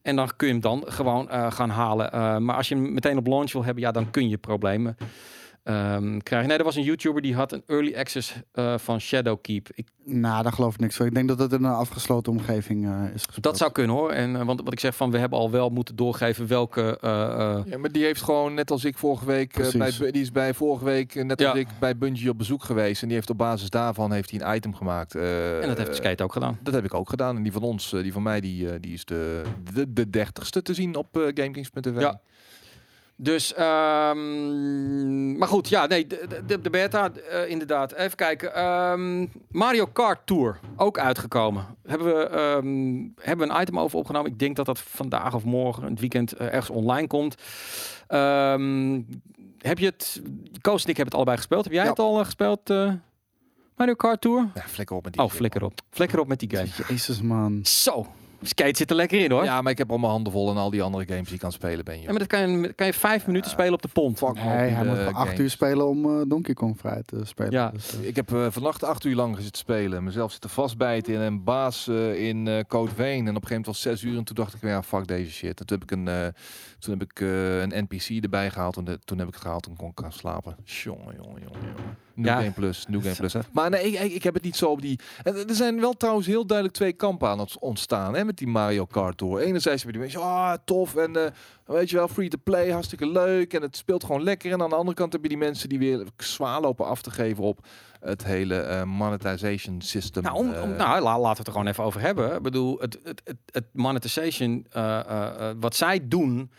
En dan kun je hem dan gewoon eh, gaan halen. Maar als je hem meteen op launch wil hebben, ja, dan kun je problemen ehm, krijgen. Nee, er was een YouTuber die had een early access eh, van Shadowkeep. Ik, Nou, daar geloof ik niks van. Ik denk dat het in een afgesloten omgeving eh, is gespeeld. dat zou kunnen hoor. En, eh, want wat ik zeg van, we hebben al wel moeten doorgeven welke... eh, eh, Ja, maar die heeft gewoon, net als ik vorige week, Precies. bij, die is bij vorige week, net als Ja. ik, bij Bungie op bezoek geweest. En die heeft op basis daarvan heeft hij een item gemaakt. eh, en dat heeft Skate ook gedaan. Dat heb ik ook gedaan. En die van ons, die van mij, die, die is de, de, de dertigste te zien op eh GameKings.tv. Ja. Dus, ehm, maar goed, ja, nee, de, de, de beta, eh, inderdaad. Even kijken. Ehm, Mario Kart Tour, ook uitgekomen. Hebben we, ehm, hebben we een item over opgenomen. Ik denk dat dat vandaag of morgen, het weekend, eh, ergens online komt. Ehm, heb je het, Koos en ik hebben het allebei gespeeld. Heb jij Ja. het al eh, gespeeld, eh, Mario Kart Tour? Ja, flikker op met die Oh, flikker op. Flikker op met die game. Jezus, man. Zo, Skate zit er lekker in hoor. Ja, Ja, maar ik heb al mijn handen vol en al die andere games die ik kan spelen ben je. maar dat kan je, kan je vijf minuten spelen op de pont. Fuck Nee, hij moet voor acht games. uur spelen om eh, Donkey Kong vrij te spelen. Ja. Dus, eh, Ik heb eh, vannacht acht uur lang zitten spelen. Mezelf zitten vastbijten in een baas eh, in eh Code Veen. En op een gegeven moment was zes uur. En toen dacht ik, ja, fuck deze shit. En toen heb ik een, toen heb ik, eh, een NPC erbij gehaald. En de- toen heb ik het gehaald en kon ik gaan slapen. Jongen, jongen, jongen. New Ja. Game Plus, New Game Plus. Hè. Maar nee, ik, ik, ik heb het niet zo op die... En er zijn wel trouwens heel duidelijk twee kampen aan het ontstaan. Hè, met die Mario Kart Tour. Enerzijds heb je die mensen, ah, tof. En eh, weet je wel, free to play, hartstikke leuk. En het speelt gewoon lekker. En aan de andere kant heb je die mensen die weer zwaar lopen af te geven op het hele eh, monetization system. Nou, om, om- eh, nou, la- laten we het er gewoon even over hebben. Ik bedoel, het, het, het, het monetization, eh, eh, eh, wat zij doen,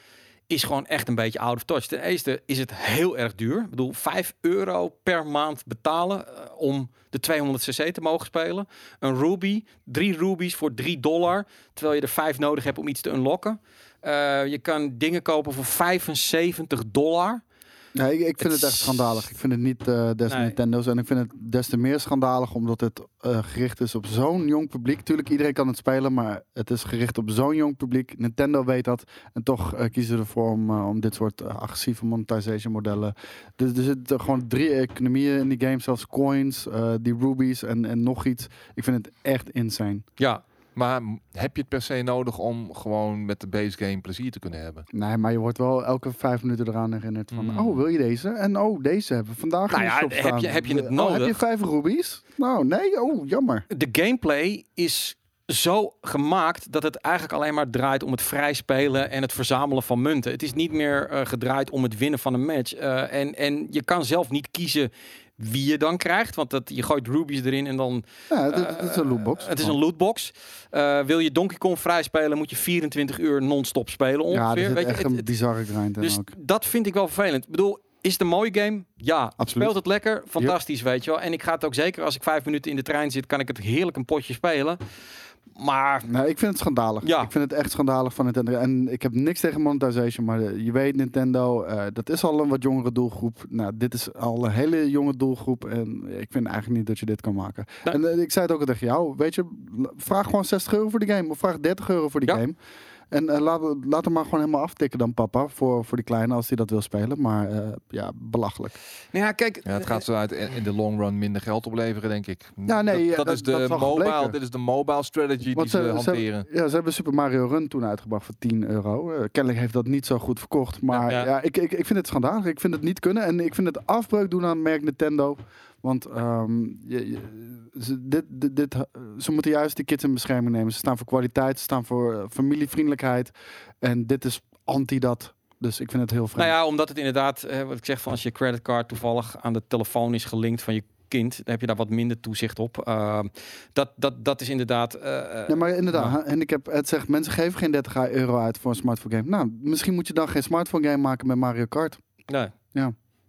is gewoon echt een beetje out of touch. Ten eerste is het heel erg duur. Ik bedoel, 5 euro per maand betalen eh, om de 200 cc te mogen spelen. Een ruby, drie rubies voor 3 dollar, terwijl je er 5 nodig hebt om iets te unlocken. Eh, je kan dingen kopen voor 75 dollar. Nee, ik, ik vind Het het echt schandalig. Ik vind het niet eh des Nee. Nintendo's. En ik vind het des te meer schandalig omdat het eh, gericht is op zo'n jong publiek. Tuurlijk, iedereen kan het spelen, maar het is gericht op zo'n jong publiek. Nintendo weet dat. En toch eh, kiezen ze ervoor om, om dit soort agressieve monetization modellen. Dus er zitten gewoon drie economieën in die game. Zelfs coins, die rubies en, en nog iets. Ik vind het echt insane. Ja, Maar heb je het per se nodig om gewoon met de base game plezier te kunnen hebben? Nee, maar je wordt wel elke vijf minuten eraan herinnerd van... Mm. Oh, wil je deze? En oh, deze hebben we vandaag Nou in de ja, shop heb staan. je- heb je het Oh, nodig? heb je vijf rubies? Nou, nee. Oh, jammer. de gameplay is zo gemaakt dat het eigenlijk alleen maar draait om het vrij spelen en het verzamelen van munten. Het is niet meer eh, gedraaid om het winnen van een match. Eh, en, en je kan zelf niet kiezen wie je dan krijgt, want dat, je gooit rubies erin en dan Ja, het, het is een lootbox. Eh, het is een lootbox. Eh, wil je Donkey Kong vrij spelen, moet je 24 uur non-stop spelen ongeveer. Ja, je, echt het- een het- bizarre grind in dus ook. dat vind ik wel vervelend. Ik bedoel, is het een mooie game? Ja. Absoluut. Speelt het lekker? Fantastisch, weet je wel. En ik ga het ook zeker als ik vijf minuten in de trein zit, kan ik het heerlijk een potje spelen. Maar Nee, ik vind het schandalig. Ja. Ik vind het echt schandalig van Nintendo. En ik heb niks tegen monetization, maar eh, je weet, Nintendo, eh, dat is al een wat jongere doelgroep. Nou, dit is al een hele jonge doelgroep en ik vind eigenlijk niet dat je dit kan maken. Nee. En eh, ik zei het ook al tegen jou, weet je, vraag gewoon 60 euro voor die game of vraag 30 euro voor die Ja. game. En eh, laat, laat hem maar gewoon helemaal aftikken dan papa, voor, voor die kleine als hij dat wil spelen. Maar eh, ja, belachelijk. nou ja, kijk. Ja, het gaat zo uit in de long run minder geld opleveren, denk ik. Ja, nee, dat, ja, dat dat- is de dat mobile, gebleken. dit is de mobile strategy die Want ze, ze- ze- hanteren. Ja, ze hebben Super Mario Run toen uitgebracht voor 10 euro. Eh, kennelijk heeft dat niet zo goed verkocht. Maar Ja, ja, ja. ik, ik, ik vind het schandalig. Ik vind het niet kunnen. En ik vind het afbreuk doen aan merk Nintendo. Want ehm, je, je- ze, dit, dit, dit, eh, ze moeten juist die kids in bescherming nemen. Ze staan voor kwaliteit, ze staan voor eh, familievriendelijkheid. En dit is anti dat. Dus ik vind het heel vreemd. Nou ja, omdat het inderdaad, eh, wat ik zeg, van als je creditcard toevallig aan de telefoon is gelinkt van je kind, dan heb je daar wat minder toezicht op. Ehm, dat, dat, dat is inderdaad. eh, eh, Ja, maar inderdaad, Ja. hè, handicap, het zegt mensen geven geen 30 euro uit voor een smartphone game. Nou, misschien moet je dan geen smartphone game maken met Mario Kart. nee.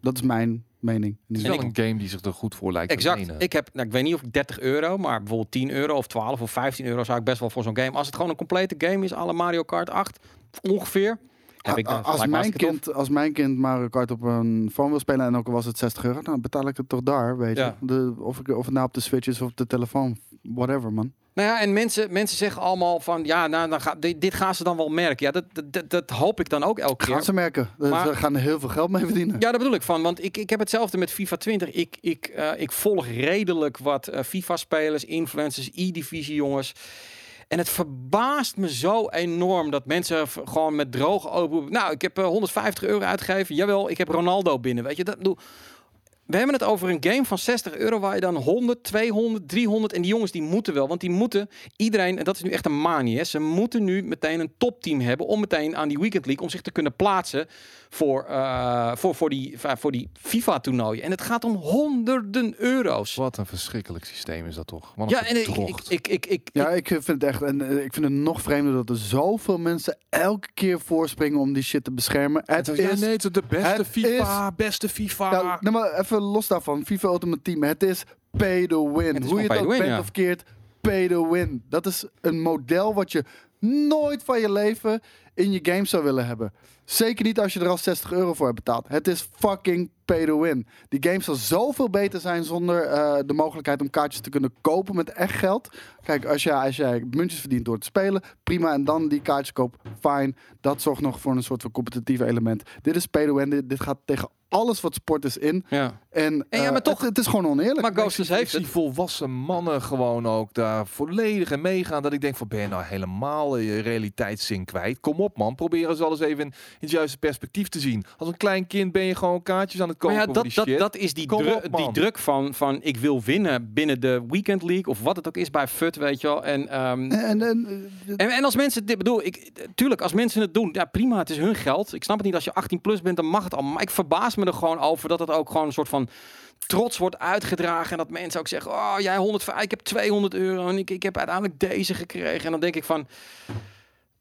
Dat is mijn mening. Het is En wel ik- een game die zich er goed voor lijkt te Exact. lenen. Ik heb, nou, ik weet niet of ik 30 euro, maar bijvoorbeeld 10 euro of 12 of 15 euro zou ik best wel voor zo'n game. Als het gewoon een complete game is, alle Mario Kart 8 ongeveer. Heb ik, A- dan als, gelijk mijn kind, als mijn kind Mario Kart op een phone wil spelen en ook al was het 60 euro, dan betaal ik het toch daar, weet je. Ja. De, of, ik, of het nou op de Switch is of op de telefoon, whatever man. Nou ja, en mensen, mensen zeggen allemaal van, ja, nou, dan ga, dit, dit gaan ze dan wel merken. Ja, dat, dat- dat, dat hoop ik dan ook elke keer. Gaan ze merken. Maar- Ze gaan er heel veel geld mee verdienen. Ja, daar bedoel ik van. Want ik, ik heb hetzelfde met FIFA 20. Ik, ik, eh, ik volg redelijk wat eh, FIFA-spelers, influencers, E-divisie jongens. En het verbaast me zo enorm dat mensen gewoon met droge ogen... Nou, ik heb eh, 150 euro uitgegeven. Jawel, ik heb Ronaldo binnen. Weet je, dat bedoel... We hebben het over een game van 60 euro waar je dan 100, 200, 300 en die jongens die moeten wel, want die moeten iedereen en dat is nu echt een manie, hè, ze moeten nu meteen een topteam hebben om meteen aan die Weekend League om zich te kunnen plaatsen voor, eh, voor, voor die, voor die FIFA toernooien. En het gaat om honderden euro's. Wat een verschrikkelijk systeem is dat toch? Wat Ja, en ik, ik, ik, ik, ik, Ja, ik vind het echt. En eh, ik vind het nog vreemder dat er zoveel mensen elke keer voorspringen om die shit te beschermen. Het ja, is. nee, het is de beste FIFA, beste FIFA. Ja, nee, maar even los daarvan. FIFA Ultimate Team. Het is pay to win. Hoe je het ook win, bent ja. of keert, pay to win. Dat is een model wat je nooit van je leven in je game zou willen hebben. Zeker niet als je er al 60 euro voor hebt betaald. Het is fucking pay to win. Die game zal zoveel beter zijn zonder eh, de mogelijkheid om kaartjes te kunnen kopen met echt geld. Kijk, als jij, als jij muntjes verdient door te spelen, prima. En dan die kaartjes kopen, fine. Dat zorgt nog voor een soort van competitief element. Dit is pay to win. Dit, dit gaat tegen alles wat sport is in. ja. En, En ja, eh, maar toch- het, het is gewoon oneerlijk. Maar Ghosters Ik heeft het. volwassen mannen gewoon ook daar volledig in meegaan. Dat ik denk van, ben je nou helemaal je realiteitszin kwijt? Kom op man, probeer eens alles even in, in het juiste perspectief te zien. Als een klein kind ben je gewoon kaartjes aan het Maar kopen ja, dat, die dat, shit. dat is die, dru- op, die druk van, van ik wil winnen binnen de Weekend League of wat het ook is bij FUT, weet je wel. En, ehm, En, en, En, en als mensen dit bedoel, ik tuurlijk, als mensen het doen, ja prima, het is hun geld. Ik snap het niet als je 18 plus bent, dan mag het allemaal. Maar ik verbaas me er gewoon over dat het ook gewoon een soort van trots wordt uitgedragen en dat mensen ook zeggen, oh jij 100, ik heb 200 euro en ik, ik heb uiteindelijk deze gekregen. En dan denk ik van,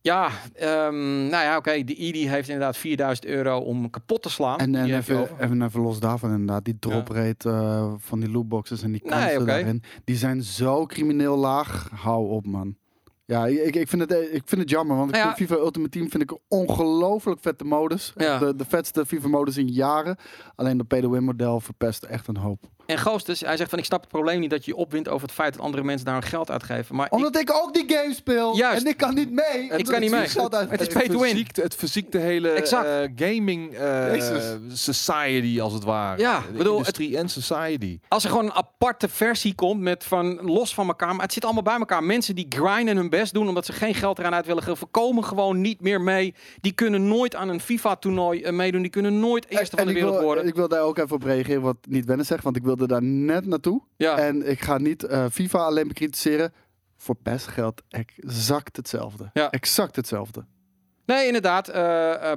ja, ehm, nou ja, oké, de ID heeft inderdaad 4000 euro om kapot te slaan. en, even, even, even los daarvan inderdaad. Die drop rate eh, van die lootboxes en die Nee, kansen oké. daarin. Die zijn zo crimineel laag. Hou op man. Ja, ik, ik, vind het, ik vind het jammer, want ik Nou ja. vind FIFA Ultimate Team vind ik een ongelooflijk vette modus. Ja. De, de vetste FIFA modus in jaren. Alleen de pay-to-win model verpest echt een hoop. En Goostes, hij zegt van, ik snap het probleem niet dat je je opwint over het feit dat andere mensen daar hun geld uitgeven. Maar ik, Omdat ik, ook die game speel. Juist. En ik kan niet mee. Ik kan niet mee. Geld uit- Het is pay to win. verziekt, het verziekt de hele Exact. eh, gaming eh, society als het ware. Ja, de bedoel, industrie en society. Als er gewoon een aparte versie komt met van los van elkaar, maar het zit allemaal bij elkaar. Mensen die grinden hun best doen omdat ze geen geld eraan uit willen geven, komen gewoon niet meer mee. Die kunnen nooit aan een FIFA-toernooi eh, meedoen. Die kunnen nooit eerste van de wereld wil, worden. Ik wil daar ook even op reageren wat niet wennen zegt, want ik wilde daar net naartoe. ja. En ik ga niet eh, FIFA alleen bekritiseren. Voor PES geldt exact hetzelfde. Ja. Exact hetzelfde. Nee, inderdaad.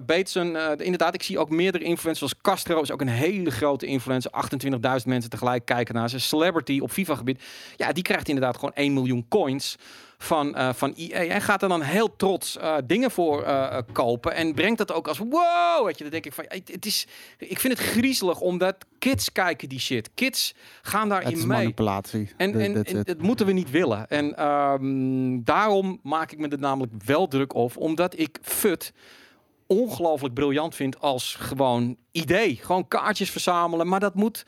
Bateson, eh, inderdaad. Ik zie ook meerdere influencers. Zoals Castro is ook een hele grote influencer. 28.000 mensen tegelijk kijken naar zijn celebrity op FIFA-gebied. Ja, die krijgt inderdaad gewoon 1 miljoen coins van, eh, van EA. En gaat er dan heel trots eh, dingen voor eh, kopen. En brengt dat ook als wow. Weet je, dan denk ik van. Het, het is, ik vind het griezelig omdat kids kijken die shit. Kids gaan Het daarin is mee. manipulatie. En, Dat- en, dat moeten we niet willen. En ehm, daarom maak ik me er namelijk wel druk op. Omdat ik FUT ongelooflijk briljant vind als gewoon idee. Gewoon kaartjes verzamelen. Maar dat moet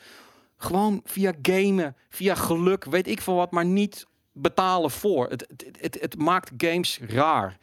gewoon via gamen, via geluk, weet ik veel wat. Maar niet betalen voor. Het, het, het, het maakt games raar.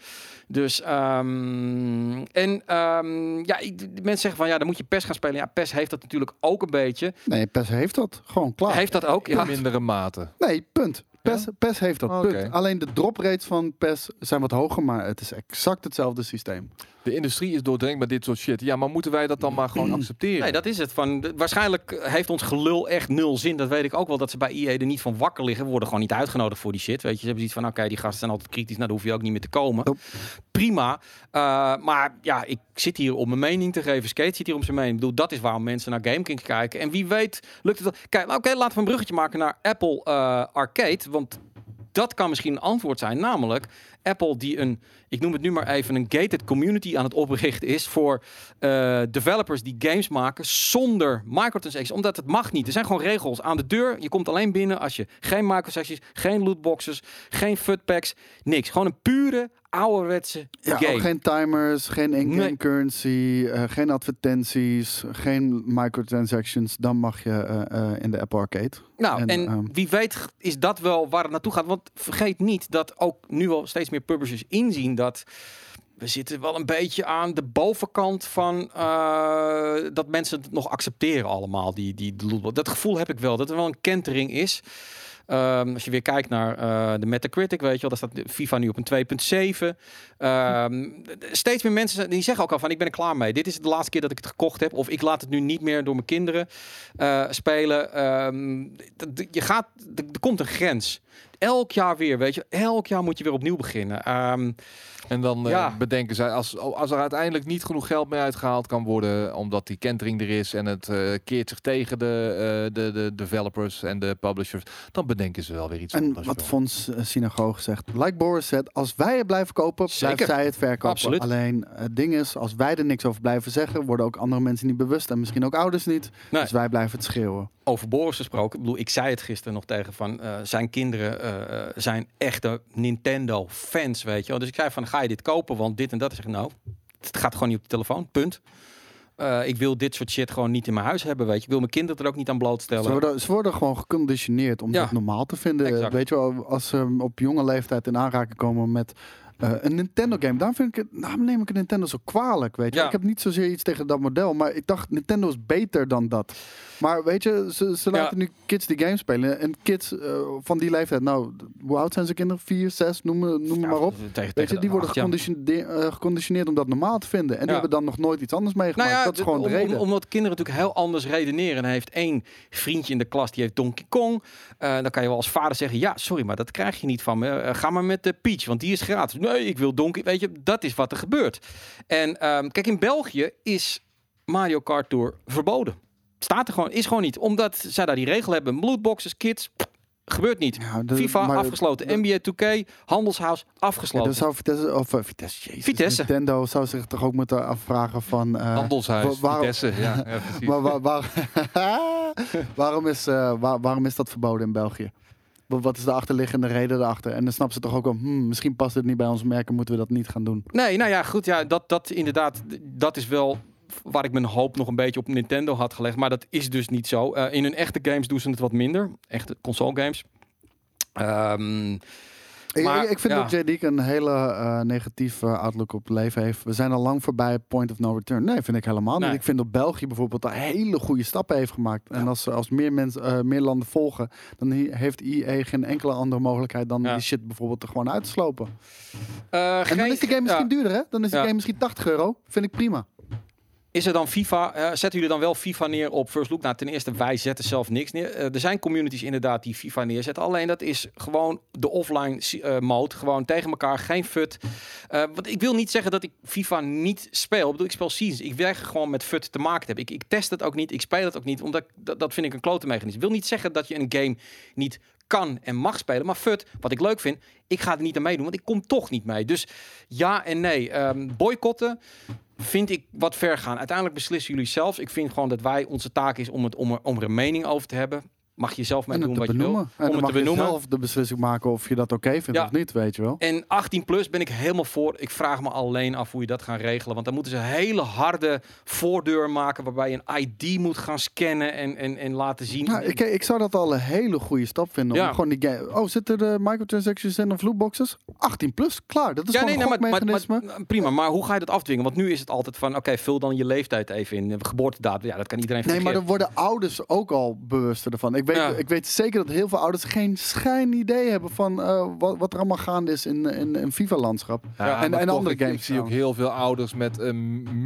Dus, ehm, en ehm, ja, ik- de mensen zeggen van ja, dan moet je PES gaan spelen. Ja, PES heeft dat natuurlijk ook een beetje. Nee, PES heeft dat. Gewoon klaar. Heeft dat ook? In mindere mate. Nee, punt. PES, PES heeft dat. Punt. Alleen de drop rates van PES zijn wat hoger, maar het is exact hetzelfde systeem. De industrie is doordrenkt met dit soort shit. Ja, maar moeten wij dat dan maar gewoon accepteren? Nee, dat is het. Van, de- waarschijnlijk heeft ons gelul echt nul zin. Dat weet ik ook wel, dat ze bij IE er niet van wakker liggen. We worden gewoon niet uitgenodigd voor die shit. Weet je, ze hebben zoiets van, oké, die gasten zijn altijd kritisch. Nou, dan hoef je ook niet meer te komen. Nope. Prima. Uh, maar ja, ik zit hier om mijn mening te geven. Skate zit hier om zijn mening. Ik bedoel, dat is waarom mensen naar GameKings kijken. En wie weet lukt het. Kijk, nou, oké, laten we een bruggetje maken naar Apple uh, Arcade. Want dat kan misschien een antwoord zijn. Namelijk, Apple die een, ik noem het nu maar even, een gated community aan het oprichten is voor uh, developers die games maken zonder microtransactions. Omdat het mag niet. Er zijn gewoon regels aan de deur. Je komt alleen binnen als je geen microtransactions, geen lootboxes, geen futpacks, niks. Gewoon een pure ouderwetse Ja, game. ook geen timers, geen in-game Nee. currency, eh, geen advertenties, geen microtransactions. Dan mag je eh, eh, in de Apple Arcade. Nou, en, En, ehm, wie weet is dat wel waar het naartoe gaat. Want vergeet niet dat ook nu al steeds meer publishers inzien dat we zitten wel een beetje aan de bovenkant van eh, dat mensen het nog accepteren allemaal. Die, die, dat gevoel heb ik wel, dat er wel een kentering is. Ehm, als je weer kijkt naar eh, de Metacritic, weet je wel, daar staat FIFA nu op een 2.7. Ehm, steeds meer mensen die zeggen ook al van, ik ben er klaar mee. Dit is de laatste keer dat ik het gekocht heb. Of ik laat het nu niet meer door mijn kinderen eh, spelen. D- je gaat, er komt een grens. Elk jaar weer, weet je. Elk jaar moet je weer opnieuw beginnen. Ehm, En dan eh, Ja. bedenken zij, als, als er uiteindelijk niet genoeg geld mee uitgehaald kan worden, omdat die kentering er is en het eh, keert zich tegen de, eh, de, de developers en de publishers, dan bedenken ze wel weer iets En wat uh, Synagoge zegt, like Boris zegt, als wij het blijven kopen, Zeker. blijft zij het verkopen. Absoluut. Alleen het ding is, als wij er niks over blijven zeggen, worden ook andere mensen niet bewust en misschien ook ouders niet. Nee. Dus wij blijven het schreeuwen. Over Boris gesproken. Ik bedoel, ik zei het gisteren nog tegen van eh, zijn kinderen eh, eh, zijn echte Nintendo fans, weet je wel. Dus ik zei van ga je dit kopen, want dit en dat. Ik zeg nou, het gaat gewoon niet op de telefoon. Punt. Ik wil dit soort shit gewoon niet in mijn huis hebben, weet je. Ik wil mijn kinderen er ook niet aan blootstellen. Ze worden, ze worden gewoon geconditioneerd om Ja. het normaal te vinden. Exact. Weet je wel, als ze op jonge leeftijd in aanraking komen met eh, een Nintendo game. Daarom, vind ik het, daarom neem ik een Nintendo zo kwalijk, weet je. Ja. Ik heb niet zozeer iets tegen dat model, maar ik dacht Nintendo is beter dan dat. Maar weet je, ze, ze Ja. laten nu kids die game spelen. En kids eh, van die leeftijd, nou, hoe oud zijn ze kinderen? Vier, zes, noem, noem Ja, maar op. Tegen, Weet tegen je, die de worden acht, geconditioneerd, eh, geconditioneerd om dat normaal te vinden. En die hebben dan nog nooit iets anders meegemaakt. Nou dat is gewoon de om- reden. om- omdat kinderen natuurlijk heel anders redeneren. En hij heeft één vriendje in de klas die heeft Donkey Kong. Dan kan je wel als vader zeggen: Ja, sorry, maar dat krijg je niet van me. Ga maar met de Peach, want die is gratis. Nee, ik wil Donkey. Weet je, dat is wat er gebeurt. En ehm, kijk, in België is Mario Kart Tour verboden. Staat er gewoon, is gewoon niet. Omdat zij daar die regel hebben: lootboxes, kids. pff, Gebeurt niet. Ja, de- FIFA maar- afgesloten. NBA 2K, Handelshuis Ja, afgesloten. dan zou Vitesse, of eh, Vitesse, jezus, Vitesse. Nintendo zou zich toch ook moeten afvragen van... eh, Handelshuis, Vitesse, ja, ja, precies. maar waar- waar- waarom, is, eh, waar- waarom is dat verboden in België? Wa- Wat is de achterliggende reden daarachter? En dan snappen ze toch ook wel, hmm, misschien past het niet bij ons merken, moeten we dat niet gaan doen. Nee, nou ja, goed. Ja, dat, dat inderdaad, dat is wel waar ik mijn hoop nog een beetje op Nintendo had gelegd. Maar dat is dus niet zo. Eh, in hun echte games doen ze het wat minder. Echte console games. Ehm, Maar, ik, ik vind ja. dat JD een hele eh negatieve outlook op het leven heeft. We zijn al lang voorbij point of no return. Nee, vind ik helemaal Nee. niet. Ik vind dat België bijvoorbeeld daar hele goede stappen heeft gemaakt. En als, als meer, mensen, eh, meer landen volgen, dan he- heeft IE geen enkele andere mogelijkheid dan Ja. die shit bijvoorbeeld er gewoon uit te slopen. eh, En dan is de game misschien duurder, hè? Dan is de game misschien 80 euro. Vind ik prima. Is er dan FIFA? eh, zetten jullie dan wel FIFA neer op First Look? Nou, ten eerste, wij zetten zelf niks neer. Eh, er zijn communities inderdaad die FIFA neerzetten. Alleen dat is gewoon de offline eh, mode. Gewoon tegen elkaar, geen fut. Want ik wil niet zeggen dat ik FIFA niet speel. Ik bedoel, ik speel Seasons. Ik werk gewoon met fut te maken hebben. Ik, ik test het ook niet, ik speel het ook niet. Omdat dat, dat vind ik een klote mechanisme. Ik wil niet zeggen dat je een game niet kan en mag spelen. Maar fut, wat ik leuk vind, ik ga er niet aan meedoen. Want ik kom toch niet mee. Dus ja en nee. Ehm, boycotten vind ik wat ver gaan. Uiteindelijk beslissen jullie zelf. Ik vind gewoon dat wij, onze taak is om, het, om, er, om er een mening over te hebben. Mag je zelf mee En doen wat je wil. En Om het te benoemen. zelf de beslissing maken of je dat oké vindt Ja. of niet, weet je wel. En 18 plus ben ik helemaal voor. Ik vraag me alleen af hoe je dat gaan regelen. Want dan moeten ze een hele harde voordeur maken. Waarbij je een ID moet gaan scannen en, en, en laten zien. Nou, ik, ik zou dat al een hele goede stap vinden. Ja. Om gewoon die game. Oh, zitten er microtransactions in of lootboxes? 18 plus, klaar. Dat is ja, gewoon nee, een maar, maar- prima. Maar hoe ga je dat afdwingen? Want nu is het altijd van, oké, vul dan je leeftijd even in. Geboortedatum, ja, dat kan iedereen Nee, maar dan worden ouders ook al bewuster ervan. Ik weet, Ja. ik weet zeker dat heel veel ouders geen schijn idee hebben van eh, wat, wat er allemaal gaande is in, in, in FIFA-landschap. Ja, en- en toch, andere ik, games Ik zie ook heel veel ouders met eh,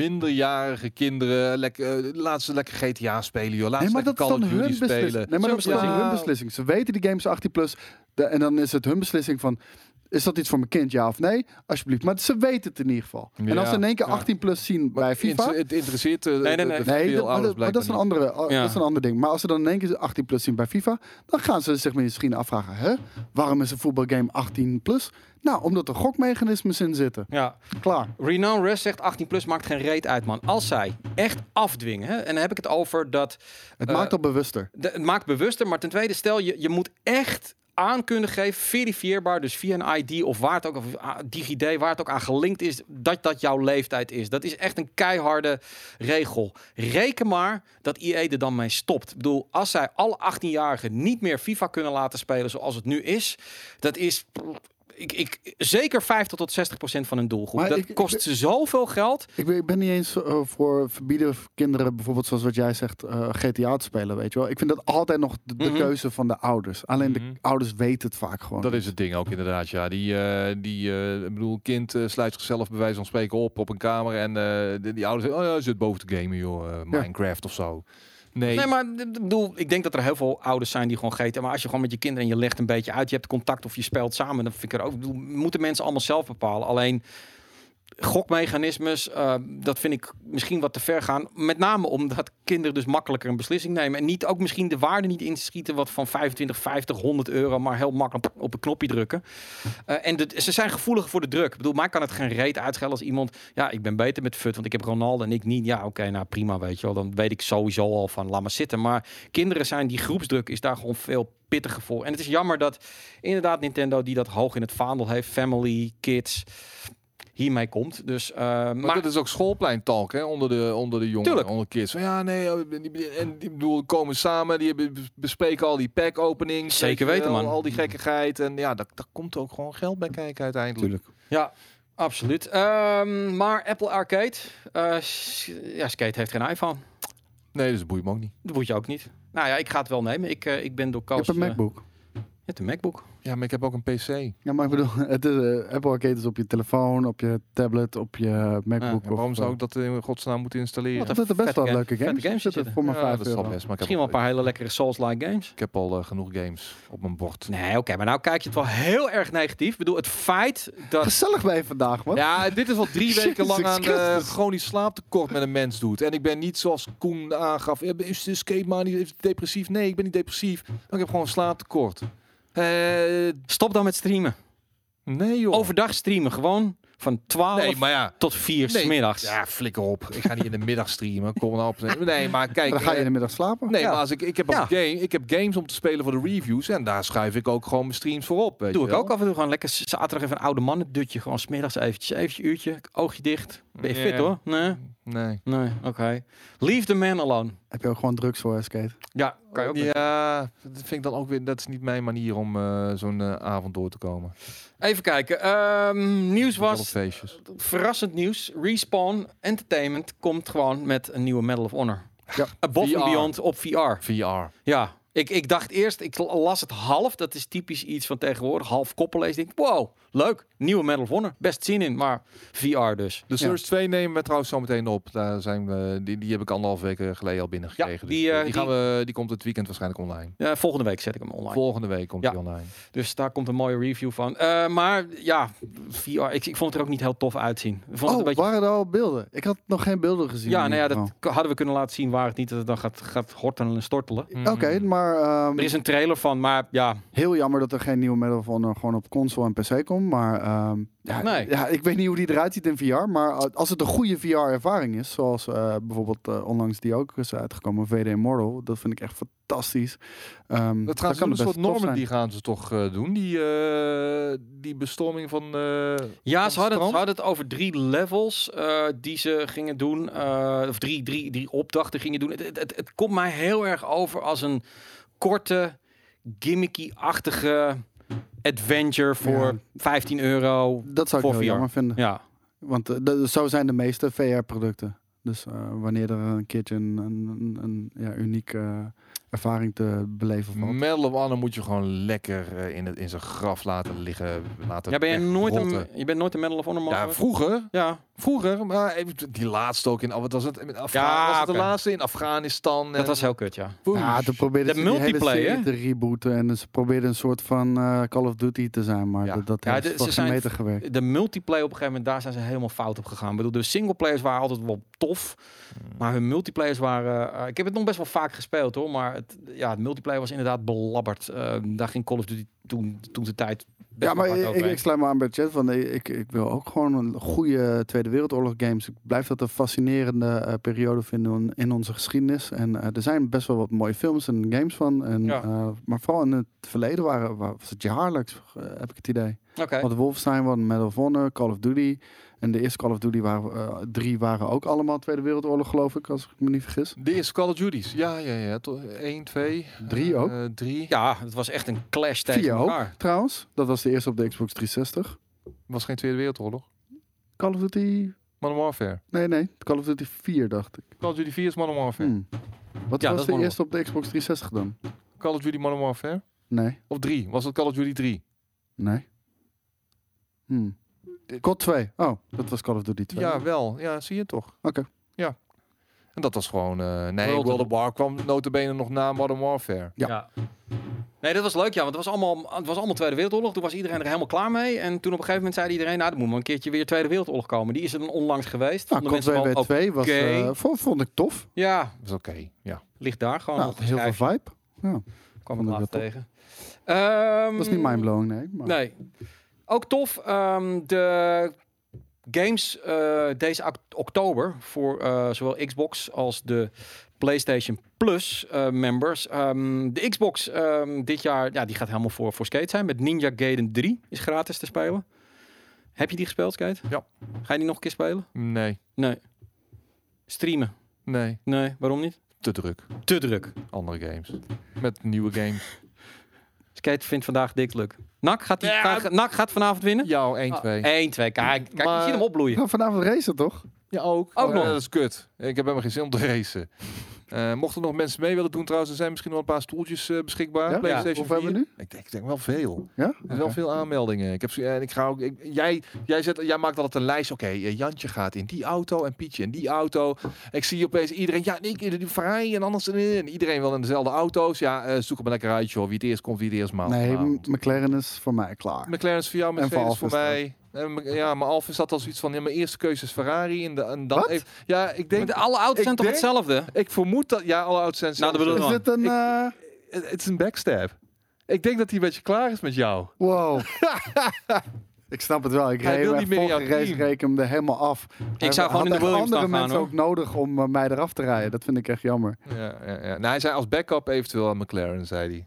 minderjarige kinderen. Lekker, eh, laat ze lekker GTA spelen, joh. Laat Nee, ze maar lekker dat is Call dan of hun Duty beslissing. spelen. Nee, maar dat is hun beslissing. Ze weten die games 18 plus. De, en dan is het hun beslissing van. Is dat iets voor mijn kind, ja of nee? Alsjeblieft. Maar ze weten het in ieder geval. En als ze in één keer Ja. 18 plus zien bij FIFA. Het interesseert eh, Nee, nee, nee. de Nee, dat, maar, ouders dat, maar dat is een andere, oh, Ja. dat is een ander ding. Maar als ze dan in één keer 18 plus zien bij FIFA, dan gaan ze zich misschien afvragen: hè? waarom is een voetbalgame 18 plus? Nou, omdat er gokmechanismes in zitten. Ja, Klaar. Renown Rest zegt 18 plus maakt geen reet uit, man. Als zij echt afdwingen, hè, en dan heb ik het over dat Het Eh, maakt al bewuster. de, het maakt bewuster, maar ten tweede stel je, je moet echt aan kunnen geven, verifieerbaar, dus via een ID of waar het ook, of ah, DigiD, waar het ook aan gelinkt is, dat dat jouw leeftijd is. Dat is echt een keiharde regel. Reken maar dat EA er dan mee stopt. Ik bedoel, als zij alle 18-jarigen niet meer FIFA kunnen laten spelen zoals het nu is, dat is ik, ik, zeker 50 tot 60 procent van hun doelgroep. Maar dat ik- ik kost ze zoveel geld. Ik ben, ik ben niet eens eh, voor verbieden kinderen, bijvoorbeeld zoals wat jij zegt, eh, GTA te spelen, weet je wel. Ik vind dat altijd nog de, de Mhm. keuze van de ouders. Alleen Mhm. de ouders weten het vaak gewoon. Dat niet. is het ding ook inderdaad, ja. Die, eh, die eh, ik bedoel, kind sluit zichzelf bij wijze van spreken op op een kamer en eh, die, die ouders zeggen, oh ja, zit boven te gamen, joh, eh, Ja. Minecraft of zo. Nee, maar ik bedoel, ik denk dat er heel veel ouders zijn die gewoon geten. Maar als je gewoon met je kinderen en je legt een beetje uit, je hebt contact of je speelt samen, dan vind ik er ook. bedoel, moeten mensen allemaal zelf bepalen. Alleen gokmechanismes, eh, dat vind ik misschien wat te ver gaan. Met name omdat kinderen dus makkelijker een beslissing nemen. En niet ook misschien de waarde niet inschieten wat van 25, 50, 100 euro, maar heel makkelijk op een knopje drukken. Eh, en de, ze zijn gevoelig voor de druk. Ik bedoel, mij kan het geen reet uitschellen als iemand, ja, ik ben beter met fut, want ik heb Ronaldo en ik niet. Ja, oké, nou prima, weet je wel. Dan weet ik sowieso al van, laat maar zitten. Maar kinderen zijn, die groepsdruk is daar gewoon veel pittiger voor. En het is jammer dat inderdaad Nintendo, die dat hoog in het vaandel heeft, family, kids, hiermee komt. Dus, eh, Maar, maar dat is ook schoolpleintalk hè, onder de, onder de jongeren, Tuurlijk. onder kids. Van, ja, nee, oh, en die bedoel, komen samen, die hebben- bespreken al die pack openings. Zeker weet je weten, man. Al die gekkigheid. En ja, daar, daar komt ook gewoon geld bij kijken uiteindelijk. Natuurlijk. ja, absoluut. Ehm, maar Apple Arcade, eh, ja, Skate heeft geen iPhone. Nee, dus dat boeit me ook niet. Dat moet je ook niet. Nou ja, ik ga het wel nemen. Ik, eh, ik ben door Koos... heb een eh, MacBook. je hebt een MacBook. Ja, maar ik heb ook een PC. Ja, maar ik bedoel, het is, eh, Apple Arcade is op je telefoon, op je tablet, op je MacBook. Ja, waarom of, zou eh, ik dat in godsnaam moeten installeren? Wat Er zitten best wel game- leuke games. games zitten voor maar Ja, 5 dat zal euro. best. Maar ik Misschien wel heb, een paar hele lekkere Souls-like games. ik heb al eh, genoeg games op mijn bord. Nee, oké, maar nou kijk je het wel heel erg negatief. Ik bedoel, het feit dat... Gezellig bij je vandaag, man. Ja, dit is al drie weken lang aan eh, chronisch slaaptekort met een mens doet. En ik ben niet zoals Koen aangaf. Is de skate man depressief? Nee, ik ben niet depressief. Maar ik heb gewoon slaaptekort. Eh, Stop dan met streamen. nee joh. Overdag streamen. Gewoon van 12 nee, maar ja. tot 4 Nee. s middags. Ja, flikker op. Ik ga niet in de middag streamen. Kom nou op. Nee, maar kijk. Dan ga je eh, in de middag slapen. Nee, Ja. maar als ik, ik, heb Ja. game, ik heb games om te spelen voor de reviews. En daar schuif ik ook gewoon mijn streams voor op. Weet Doe je ik wel. ook af en toe gewoon lekker zaterdag even een oude mannen dutje. Gewoon smiddags eventjes, eventjes uurtje, oogje dicht. Ben je fit hoor? Nee? Nee. Nee, oké. Leave the man alone. Heb je ook gewoon drugs voor, skate? Ja, kan je ook. Ja, dat vind ik dan ook weer. Dat is niet mijn manier om eh, zo'n eh, avond door te komen. Even kijken. Ehm, nieuws was, feestjes. verrassend nieuws. Respawn Entertainment komt gewoon met een nieuwe Medal of Honor. Ja. Above and. Beyond op VR. VR. Ja, ik, ik dacht eerst, ik las het half. Dat is typisch iets van tegenwoordig. Half koppellezen. Ik denk, wow, leuk. Nieuwe Medal of Honor. Best zin in, maar VR dus. De Ja. Surge 2 nemen we trouwens zo meteen op. Daar zijn we, die, die heb ik anderhalf weken geleden al binnengekregen. Ja, die, dus, eh, die, die- gaan we, die komt het weekend waarschijnlijk online. Ja, volgende week zet ik hem online. Volgende week komt Ja. die online. Dus daar komt een mooie review van. Eh, maar ja, VR, ik, ik vond het er ook niet heel tof uitzien. Ik vond het Oh, een beetje... waren er al beelden? Ik had nog geen beelden gezien. Ja, nou ja, dat hadden we kunnen laten zien waar het niet dat het dan gaat, gaat hortelen en stortelen. geval. Oké, maar ehm, Er is een trailer van, maar ja, heel jammer dat er geen nieuwe Medal of Honor gewoon op console en PC komt. Maar ehm, ja, Nee. ja, ik weet niet hoe die eruit ziet in VR. Maar als het een goede VR-ervaring is, zoals eh, bijvoorbeeld eh, onlangs die ook is uitgekomen, VD Immortal, dat vind ik echt fantastisch. Ehm, Dat gaan ze kan doen, het een soort normen die gaan ze toch eh, doen. Die, eh, die bestorming van. eh, ja van ze, hadden, het- ze hadden het over drie levels eh, die ze gingen doen. eh, of drie, drie, drie opdrachten gingen doen. Het, het, het, het komt mij heel erg over als een korte, gimmicky-achtige adventure voor Ja. 15 euro. Dat zou ik voor heel VR. jammer vinden. Ja, Want eh, zo zijn de meeste VR-producten. Dus eh, wanneer er een keertje een, een, een, een, ja, unieke eh, ervaring te beleven valt. Medal of Honor moet je gewoon lekker eh, in, het, in zijn graf laten liggen. Laten ja ben je, nooit een, je bent nooit een Medal of Honor man Ja, vroeger. Ja, Vroeger, maar even, die laatste ook in. Wat was het? In Afga Ja, was het de laatste in Afghanistan? dat en- was heel kut, ja. Woesh. Ja, toen probeerden De ze multiplayer, te rebooten. En ze probeerden een soort van eh, Call of Duty te zijn. Maar Ja. dat, dat Ja, heeft de- ze zijn- meter gewerkt. De multiplayer op een gegeven moment, daar zijn ze helemaal fout op gegaan. Ik bedoel, de singleplayers waren altijd wel tof. Maar hun multiplayers waren... eh, ik heb het nog best wel vaak gespeeld hoor. Maar het, ja, het multiplayer was inderdaad belabberd. Eh, daar ging Call of Duty toen, toen de tijd Ja, maar ik, ik, sluit me aan bij de chat. Van, eh, ik, ik wil ook gewoon een goede Tweede Wereldoorlog games. Ik blijf dat een fascinerende eh, periode vinden in- onze geschiedenis. En eh, er zijn best wel wat mooie films en games van. En, Ja. eh, maar vooral in het verleden waren, wa- was het jaarlijks, heb ik het idee. Oké. Want Wolfenstein, wat Medal of Honor, Call of Duty. En de eerste Call of Duty waren, eh, drie waren ook allemaal Tweede Wereldoorlog, geloof ik, als ik me niet vergis. De eerste Call of Duty's. Ja, ja, ja. Eén, twee. Drie ook? eh, drie. Ja, het was echt een clash tegen Vier ook, elkaar. trouwens. Dat was de eerste op de Xbox 360. Was geen Tweede Wereldoorlog. Call of Duty... Modern Warfare. Nee, nee. Call of Duty 4, dacht ik. Call of Duty 4 is Modern Warfare. Hmm. Wat Ja, dat was is de eerste op de Xbox 360 dan? Call of Duty Modern Warfare. Nee, Of drie. Was het Call of Duty 3? nee. Hmm. COD 2. Oh, dat was Call of Duty 2. Ja, wel. Ja, zie je toch. Oké. Ja. En dat was gewoon... eh, nee, World World, of- War kwam notabene nog na Modern Warfare. Ja. Nee, dat was leuk, ja. Want het was, allemaal, het was allemaal Tweede Wereldoorlog. Toen was iedereen er helemaal klaar mee. En toen op een gegeven moment zei iedereen... Nou, er moet maar een keertje weer Tweede Wereldoorlog komen. Die is er dan onlangs geweest. Nou, COD mensen wel 2 w 2 was, oké. eh, vond, vond ik tof. Ja, is oké. Ja. ligt daar gewoon. Nou, heel veel vibe. Ja, kwam ik later wel tegen. Ehm, dat is niet mindblowing, nee. Maar... Nee. Ook tof, ehm, de games eh, deze oktober voor eh, zowel Xbox als de PlayStation Plus eh, members. Ehm, de Xbox ehm, dit jaar, ja, die gaat helemaal voor, voor Skate zijn. Met Ninja Gaiden 3 is gratis te spelen. Heb je die gespeeld, Skate? Ja. Ga je die nog een keer spelen? Nee. Nee. Streamen? Nee. Nee, waarom niet? Te druk. Te druk. Andere games. Met nieuwe games. Skate vindt vandaag dik luk. Nak gaat, die, Ja. gaat, Nak gaat vanavond winnen? Jou 1, 2. 1, 2. Kijk, kijk je Maar- ziet hem opbloeien. Vanavond racen, toch? Ja, ook. Ook Oh, nog. ja, dat is kut. Ik heb helemaal geen zin om te racen. Eh, mochten er nog mensen mee willen doen trouwens, er zijn misschien nog een paar stoeltjes eh, beschikbaar. Ja? PlayStation Hoeveel hebben we 4. Ik denk, ik denk wel veel. Ja? Er zijn wel veel aanmeldingen. Ik heb, en ik ga ook, ik- jij, jij, zet, jij maakt altijd een lijst. Oké, eh, Jantje gaat in die auto en Pietje in die auto. Ik zie opeens iedereen, ja, ik in die Ferrari en anders in. En iedereen wil in dezelfde auto's. Ja, eh, zoek maar lekker uit, joh. Wie het eerst komt, wie het eerst maalt. Nee, Nou, McLaren is voor mij klaar. McLaren is voor jou, En voor Mercedes voor Alfa is mij. Ja, maar Alfa zat al zoiets van, ja, mijn eerste keuze is Ferrari. En, de, en dan Wat? even- ja, ik denk, Maar de- alle auto's ik zijn toch denk- hetzelfde? ik vermoed dat, ja, alle auto's zijn Nou, dat hetzelfde. bedoel ik Is wel. dit een... Ik- eh, Het is een backstab. Ik denk dat hij een beetje klaar is met jou. Wow. ik snap het wel. Ik Hij reed niet meer race ik hem er helemaal af. Hij zou gewoon in de Williams andere gaan, mensen hoor. ook nodig om eh, mij eraf te rijden. Dat vind ik echt jammer. Ja, ja, ja. Nou, hij zei als backup eventueel aan McLaren, zei hij.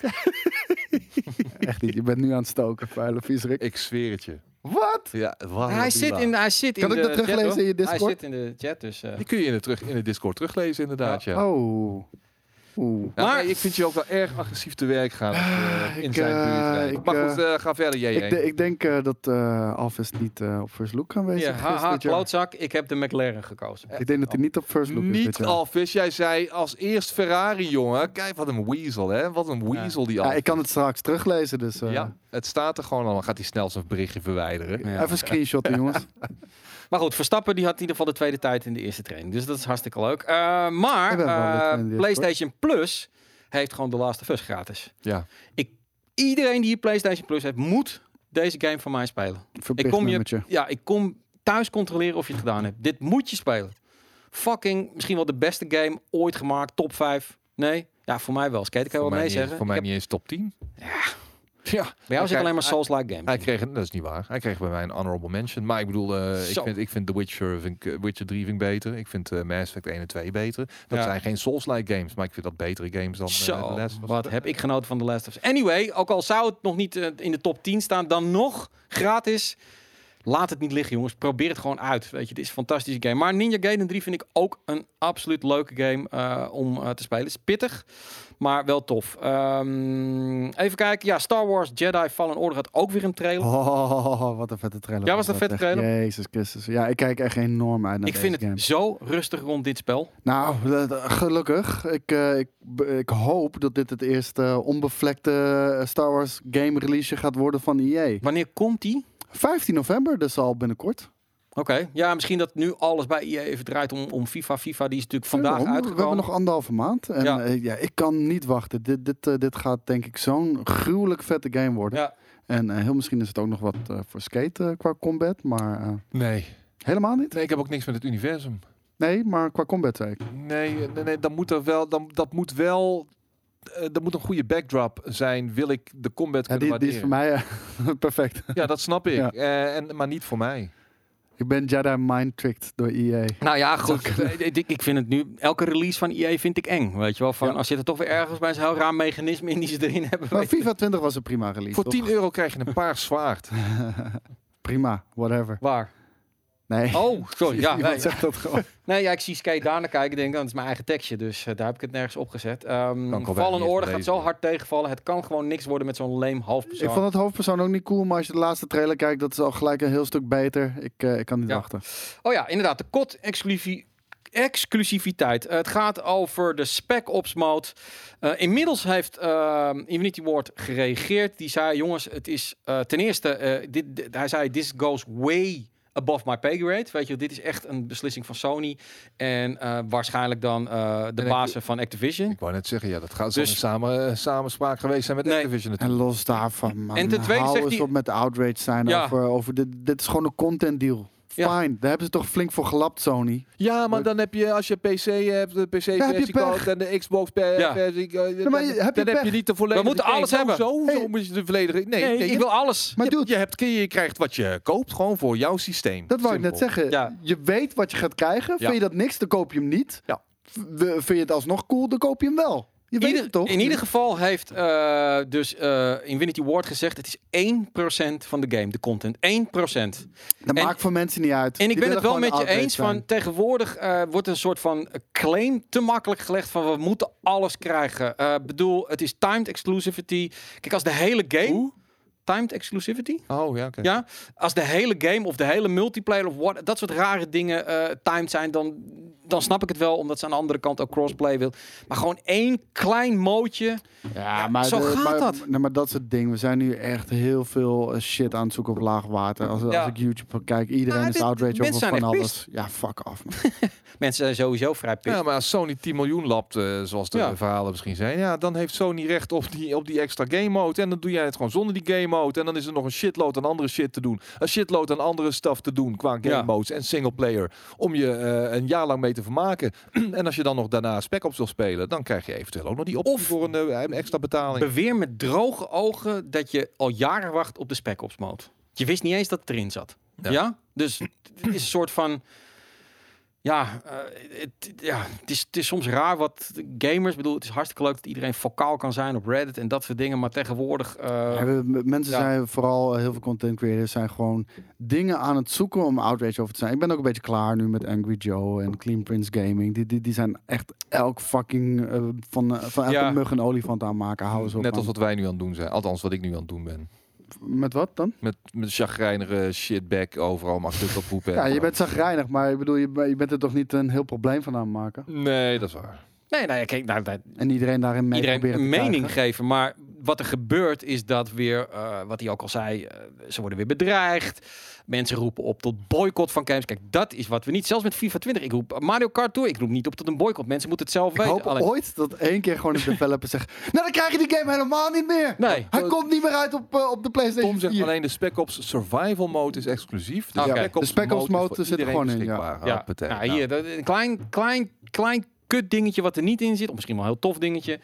Echt niet. Je bent nu aan het stoken, vuile viezerik. Ik zweer het je. Wat? Ja, wat Hij zit in, hij zit Kan in ik de dat teruglezen chat, in je Discord? Hij zit in de chat, dus... eh, Die kun je in de, terug, in de Discord teruglezen, inderdaad. Ja. Oh. Oeh. Ja, Maar- nee, ik vind je ook wel erg agressief te werk gaan als je in ik, zijn eh, buurt Maar goed, eh, eh, ga verder, JJ. Ik, de- ik denk eh, dat eh Alves niet eh, op first look aanwezig Hier, is haha, klootzak. Ik heb de McLaren gekozen. Ik denk dat hij niet op first look is Niet. Alvis, jij zei als eerst Ferrari, jongen. Kijk, wat een weasel, hè? Wat een weasel die Ja, Alvis. ik kan het straks teruglezen, dus eh, Ja, het staat er gewoon al. Dan gaat hij snel zijn berichtje verwijderen. Ja. even screenshotten, jongens. Maar goed, Verstappen die had in ieder geval de tweede tijd in de eerste training. Dus dat is hartstikke leuk. Eh, maar Ik eh. PlayStation Plus heeft gewoon de Last of Us gratis. Ja. Iedereen die hier PlayStation Plus heeft, moet deze game van mij spelen. Verplicht Ik kom, je, ja, ik kom thuis controleren of je het gedaan hebt. Dit moet je spelen. Fucking, misschien wel de beste game ooit gemaakt. Top 5. Nee? Ja, voor mij wel. Skate, kan je wel niet, zeggen. voor mij Ik heb- niet eens top 10. Ja. Ja. bij jou zit alleen maar Souls-like games. Hij kreeg, dat is niet waar. Hij kreeg bij mij een honorable mention. Maar ik bedoel, eh, ik, vind, ik vind The Witcher, vind ik, eh, Witcher 3 vind ik beter. Ik vind eh, Mass Effect 1 en 2 beter. Dat Ja. zijn geen Souls-like games, maar ik vind dat betere games dan Zo, The Last of Us. wat heb ik genoten van The Last of Us. Anyway, ook al zou het nog niet in de top 10 staan, dan nog gratis. Laat het niet liggen, jongens. Probeer het gewoon uit. Weet je, het is een fantastische game. Maar Ninja Gaiden 3 vind ik ook een absoluut leuke game om te spelen. Het is pittig, maar wel tof. Ehm, even kijken. Ja, Star Wars Jedi Fallen Order had ook weer een trailer. Oh, wat een vette trailer. Ja, was een vette trailer? Jezus Christus. Ja, ik kijk echt enorm uit naar ik vind het game. zo rustig rond dit spel. Nou, gelukkig. Ik, eh, ik, ik hoop dat dit het eerste eh, onbevlekte eh, Star Wars game release gaat worden van EA. Wanneer komt die? 15 november, dus al binnenkort. Oké, ja, misschien dat nu alles bij EA even draait om, om FIFA. FIFA die is natuurlijk vandaag uitgekomen. We hebben nog anderhalve maand. En Ja. ja. ja, ik kan niet wachten. Dit, dit, eh, dit gaat denk ik zo'n gruwelijk vette game worden. Ja. En eh, heel misschien is het ook nog wat eh, voor skate eh, qua combat. Maar eh, Nee. helemaal niet. nee, ik heb ook niks met het universum. Nee, maar qua combat zei ik. Nee, nee, nee dat moet er wel. Dan, dat moet wel. eh, er moet een goede backdrop zijn. Wil ik de combat Ja, kunnen die, die is waarderen. voor mij eh, perfect. Ja, dat snap ik. Ja. Eh, en, maar niet voor mij. Ik ben Jedi mind-tricked door E EA. Nou ja, goed. ik, ik vind het nu... Elke release van EA vind ik eng. Weet je wel? Van, Ja. Als zit er toch weer ergens bij zo'n heel raar mechanisme in die ze erin hebben. Maar FIFA 20 was een prima release. Voor toch? 10 euro krijg je een paars zwaard. Prima, whatever. Waar? Nee. Oh, sorry. Ja, Iemand nee. zegt dat gewoon. Nee, ja, ik zie Skate daarna kijken. Ik denk, dat is mijn eigen tekstje. Dus eh, daar heb ik het nergens opgezet. Um, niet Order eens gaat zo hard tegenvallen. Het kan gewoon niks worden met zo'n leem halfpersoon. Ik vond het hoofdpersoon ook niet cool, maar als je de laatste trailer kijkt, dat is al gelijk een heel stuk beter. Ik, eh, ik kan niet Ja. wachten. Oh ja, inderdaad. De exclusie- exclusiviteit. het gaat over de Spec Ops mode. Eh, inmiddels heeft eh, Infinity Ward gereageerd. Die zei, jongens, het is eh, ten eerste... eh, dit, dit- hij zei, this goes way above my pay grade. Weet je, dit is echt een beslissing van Sony. En eh, waarschijnlijk dan eh, de bazen van Activision. Ik wou net zeggen, ja, dat gaat Dus- samen, eh, samenspraak geweest zijn met Nee. Activision En natuurlijk. los daarvan, man. En ten tweede hou zegt hij- op met de outrage zijn Ja. over, over dit. Dit is gewoon een content deal. Ja. Fine, daar hebben ze toch flink voor gelapt, Sony. Ja, maar dan heb je, als je PC hebt, de PC heb je versie pech. koopt en de Xbox per Ja. eh, dan, je- heb je dan heb je niet de volledige We moeten game. alles hebben. Zo, Hey. zo moet je de volledige... Nee, Nee, nee, ik je, wil alles. Maar je, dude, je, hebt, je krijgt wat je koopt gewoon voor jouw systeem. dat wou ik net zeggen. Ja. Je weet wat je gaat krijgen. Ja. Vind je dat niks, dan koop je hem niet. Ja. Vind je het alsnog cool, dan koop je hem wel. Je weet Ieder- het toch? In ieder geval heeft eh, dus eh, Infinity Ward gezegd: het is 1% van de game, de content. 1%. Dat en- maakt voor mensen niet uit. En ik Die ben het wel met je eens van tegenwoordig eh, wordt een soort van claim te makkelijk gelegd van we moeten alles krijgen. Eh bedoel, het is timed exclusivity. Kijk, als de hele game Hoe? Timed exclusivity, Oh, ja, oké. ja, als de hele game of de hele multiplayer of what, dat soort rare dingen eh timed zijn, dan dan snap ik het wel, omdat ze aan de andere kant ook crossplay wil. Maar gewoon één klein mootje. Ja, Ja, maar, zo de- gaat maar, dat. Nee, maar dat soort dingen. We zijn nu echt heel veel eh, shit aan het zoeken op laag water. Als, Ja. als ik YouTube kijk, iedereen Nou, is outrage over van alles. Ja, fuck af. Man. Mensen zijn sowieso vrij pissed. Ja, maar als Sony 10 miljoen lapt, eh, zoals de Ja. verhalen misschien zijn, ja, dan heeft Sony recht op die, op die extra game mode. En dan doe jij het gewoon zonder die game mode. En dan is er nog een shitload aan andere shit te doen. Een shitload aan andere stuff te doen qua game Ja. modes en single player. Om je eh, een jaar lang mee te vermaken. en als je dan nog daarna Spec Ops wil spelen, dan krijg je eventueel ook nog die optie Of- voor een eh, extra betaling. Beweer met droge ogen dat je al jaren wacht op de Spec Ops mode. Je wist niet eens dat het erin zat. Ja? Ja. Dus het is een soort van... Ja, eh, het, ja het, is, het is soms raar wat gamers... Ik bedoel, het is hartstikke leuk dat iedereen vocaal kan zijn op Reddit en dat soort dingen. Maar tegenwoordig... eh, Ja, mensen ja. zijn vooral, eh, heel veel content creators zijn gewoon dingen aan het zoeken om outrage over te zijn. Ik ben ook een beetje klaar nu met Angry Joe en Clean Prince Gaming. Die, die, die zijn echt elk fucking van, van elke Ja. mug een olifant aanmaken. Hou eens op. Net als wat wij nu aan het doen zijn. Althans, wat ik nu aan het doen ben. Met wat dan? Met, met chagrijnige shitback overal mag stuk op poepen. Ja, je bent zagrijnig, maar ik bedoel, je, je bent er toch niet een heel probleem van aan het maken. Nee, dat is waar. nee, nee, kijk, nou, dat- En iedereen daarin mee iedereen proberen een te mening krijgen. geven. Maar wat er gebeurt is dat weer, eh, wat hij ook al zei, eh, ze worden weer bedreigd. Mensen roepen op tot boycott van games. Kijk, dat is wat we niet. Zelfs met FIFA 20. Ik roep Mario Kart toe. Ik roep niet op tot een boycott. Mensen moeten het zelf Ik weten. hoop Alleen- ooit dat één keer gewoon een developer zegt... Nou, dan krijg je die game helemaal niet meer. Nee. Hij komt niet meer uit op, eh, op de PlayStation Tom zegt 4. alleen de Spec Ops Survival Mode is exclusief. De. Spec Ops De Spec Ops is mode zit er gewoon in, ja. Ja, hier, dat, een klein, klein, klein kut dingetje wat er niet in zit. Of misschien wel een heel tof dingetje.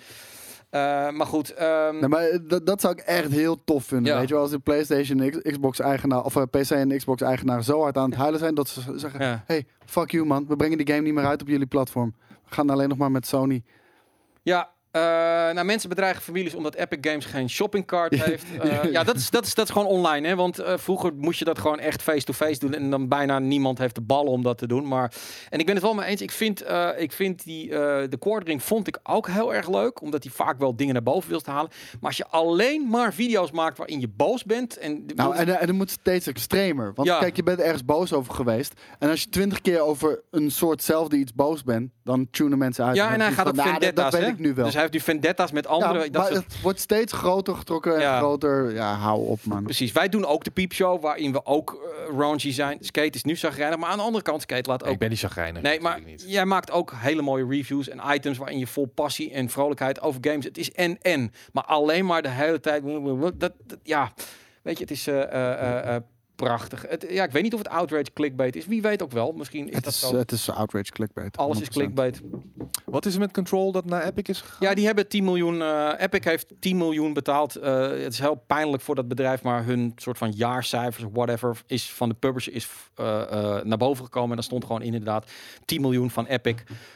Eh, maar goed. ehm, Nee, maar eh, dat, dat zou ik echt heel tof vinden. Ja. Weet je wel, als de PlayStation Xbox-eigenaar... of eh, PC en Xbox-eigenaar zo hard aan het huilen zijn... dat ze zeggen... ja. Hey, fuck you man. We brengen die game niet meer uit op jullie platform. We gaan alleen nog maar met Sony. Ja, eh, nou, mensen bedreigen families omdat Epic Games geen shoppingcart heeft. Eh, ja, dat is, dat, is, dat is gewoon online. Hè? Want eh, vroeger moest je dat gewoon echt face-to-face doen. En dan bijna niemand heeft de ballen om dat te doen. Maar, en ik ben het wel mee eens. Ik vind, ik vind die, de quartering vond ik ook heel erg leuk. Omdat hij vaak wel dingen naar boven wil halen. Maar als je alleen maar video's maakt waarin je boos bent. En, Nou, en, en dan moet het steeds extremer. Want Ja. kijk, je bent ergens boos over geweest. En als je twintig keer over een soortzelfde iets boos bent... dan tunen mensen uit. ja, en hij gaat op nou, dat-. Dat weet ik nu wel. Dus heeft nu vendettas met Ja, anderen. dat maar soort- het wordt steeds groter getrokken en Ja. groter. Ja, hou op man. Precies, wij doen ook de piepshow waarin we ook uh, raunchy zijn. Skate is nu zagrijnig, maar aan de andere kant, Skate laat ook ik ben niet chagrijnig. Nee, maar niet. jij maakt ook hele mooie reviews en items waarin je vol passie en vrolijkheid over games. Het is en en, maar alleen maar de hele tijd. Dat, dat- ja, weet je, het is eh, eh, prachtig. Het, ja, ik weet niet of het outrage clickbait is. Wie weet ook wel. Misschien is Het dat is, zo. het is outrage clickbait. Alles is 100%. clickbait. Wat is er met Control dat naar Epic is gegaan? Ja, die hebben 10 miljoen. eh, Epic heeft 10 miljoen betaald. Eh, het is heel pijnlijk voor dat bedrijf, maar hun soort van jaarcijfers, whatever, is van de publisher is eh, eh, naar boven gekomen. En daar stond gewoon inderdaad 10 miljoen van Epic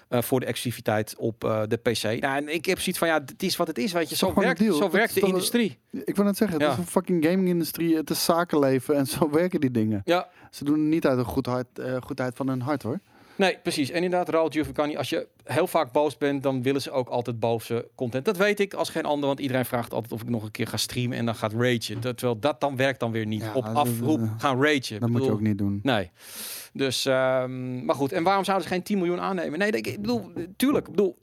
eh, voor de exclusiviteit op eh, de PC. Nou, en ik heb zoiets van ja, het is wat het is, weet je. Zo werkt, zo werkt de een- industrie. Ik wil net zeggen, het Ja. is een fucking gaming-industrie. Het is zakenleven en zo werken die dingen. Ja, Ze doen het niet uit de goedheid, eh, goedheid van hun hart hoor. Nee, precies. En inderdaad, Raul Giovanni, als je heel vaak boos bent, dan willen ze ook altijd boze content. Dat weet ik als geen ander, want iedereen vraagt altijd of ik nog een keer ga streamen en dan gaat ragen. Dat, terwijl dat dan werkt dan weer niet. Ja, Op afroep dat- gaan ragen. Dat moet je ook niet doen. Nee. Dus, ehm, maar goed. En waarom zouden ze geen 10 miljoen aannemen? Nee, ik bedoel, tuurlijk. Ik bedoel,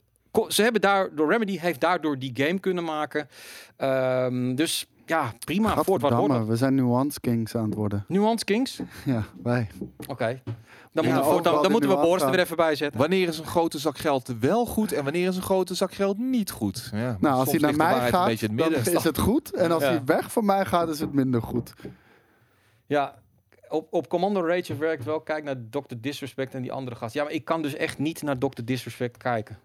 ze hebben daardoor, Remedy heeft daardoor die game kunnen maken. Ehm, dus ja, prima. Voort wat we zijn nuance kings aan het worden. Nuance Kings? Ja, wij. Oké. Dan, Ja, moeten, we, dan, dan moeten we Boris er weer even bij zetten. Wanneer is een grote zak geld wel goed en wanneer is een grote zak geld niet goed? Ja, Nou, als hij naar mij gaat, het dan is het goed. En als Ja. hij weg van mij gaat, is het minder goed. Ja, op, op Commando Rage werkt wel. Kijk naar Dr. Disrespect en die andere gast. Ja, maar ik kan dus echt niet naar Dr. Disrespect kijken.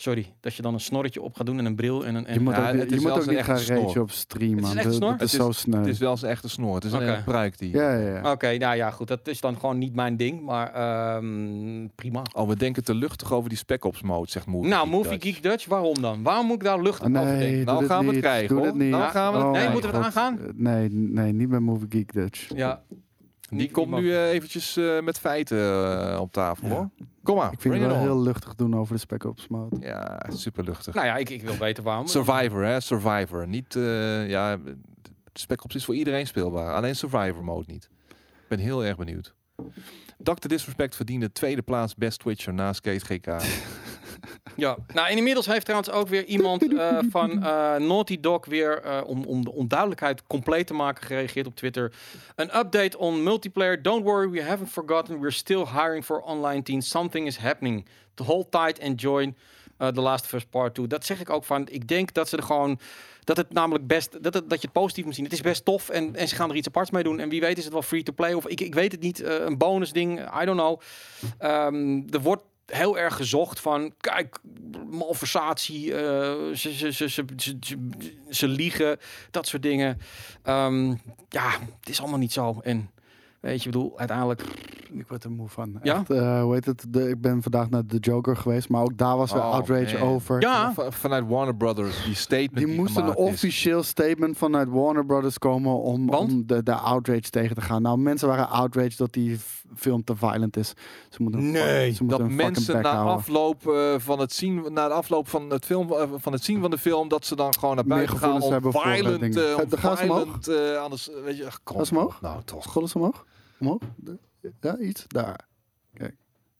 Sorry, dat je dan een snorretje op gaat doen en een bril en een... En Je moet Ja, ook, het je moet wel ook niet gaan rage op stream, Het is snor? dat is Het zo sneu. Het is wel zijn echte snor. Het is Oké. een bruik die. Ja, ja, ja. Oké, nou ja, goed. Dat is dan gewoon niet mijn ding, maar ehm, prima. Oh, we denken te luchtig over die Spec Ops mode, zegt Movie nou, Geek Movie Dutch. Geek Dutch, waarom dan? Waarom moet ik daar luchtig Ah, over denken? nee, Nou doe dit gaan we het niet. krijgen, Doe hoor. dit niet. Nou gaan we het Oh Nee, moeten we het god. aangaan? Nee, nee, niet bij Movie Geek Dutch. Ja. Die Niet- komt nu eh, eventjes eh, met feiten eh, op tafel, Ja. hoor. Kom maar, Ik vind het wel on. heel luchtig doen over de Spec Ops mode. Ja, super luchtig. Nou ja, ik, ik wil weten waarom. Survivor, hè? Survivor. Niet, eh, ja, Spec Ops is voor iedereen speelbaar. Alleen Survivor mode niet. Ik ben heel erg benieuwd. Dr. Disrespect verdiende tweede plaats Best Twitcher naast Kate GK. Ja, nou inmiddels heeft trouwens ook weer iemand eh, van eh, Naughty Dog weer, eh, om, om de onduidelijkheid compleet te maken, gereageerd op Twitter. Een update on multiplayer. Don't worry, we haven't forgotten. We're still hiring for online teams. Something is happening. To hold tight and join The Last of Us Part 2. Dat zeg ik ook van, ik denk dat ze er gewoon... Dat het namelijk best, dat, het, dat je het positief moet zien. Het is best tof en, en ze gaan er iets aparts mee doen. En wie weet is het wel free to play of ik, ik weet het niet. een bonus ding, I don't know. Ehm, er wordt heel erg gezocht van, kijk, malversatie, eh, ze, ze, ze, ze, ze, liegen, dat soort dingen. Ehm, ja, het is allemaal niet zo. En weet je, ik bedoel, uiteindelijk... Ik word er moe van. Ja? Echt, eh, hoe heet het? De, ik ben vandaag naar The Joker geweest, maar ook daar was er Oh, outrage man. over. Ja, Va- Vanuit Warner Brothers, die statement Die moest een is. officieel statement vanuit Warner Brothers komen om, Want? om de, de outrage tegen te gaan. Nou, mensen waren outraged dat die film te violent is. Ze moeten Nee, ze moeten dat mensen na houden. afloop eh, van het zien, na de afloop van het film, eh, van het zien van de film, dat ze dan gewoon naar buiten gaan gevoelens om violent, eh, om gaan omhoog? violent, eh, anders, weet je, ach, kom. Gaan ze omhoog? Nou, toch. Scrollen ze omhoog? Omhoog? Ja, iets? Daar.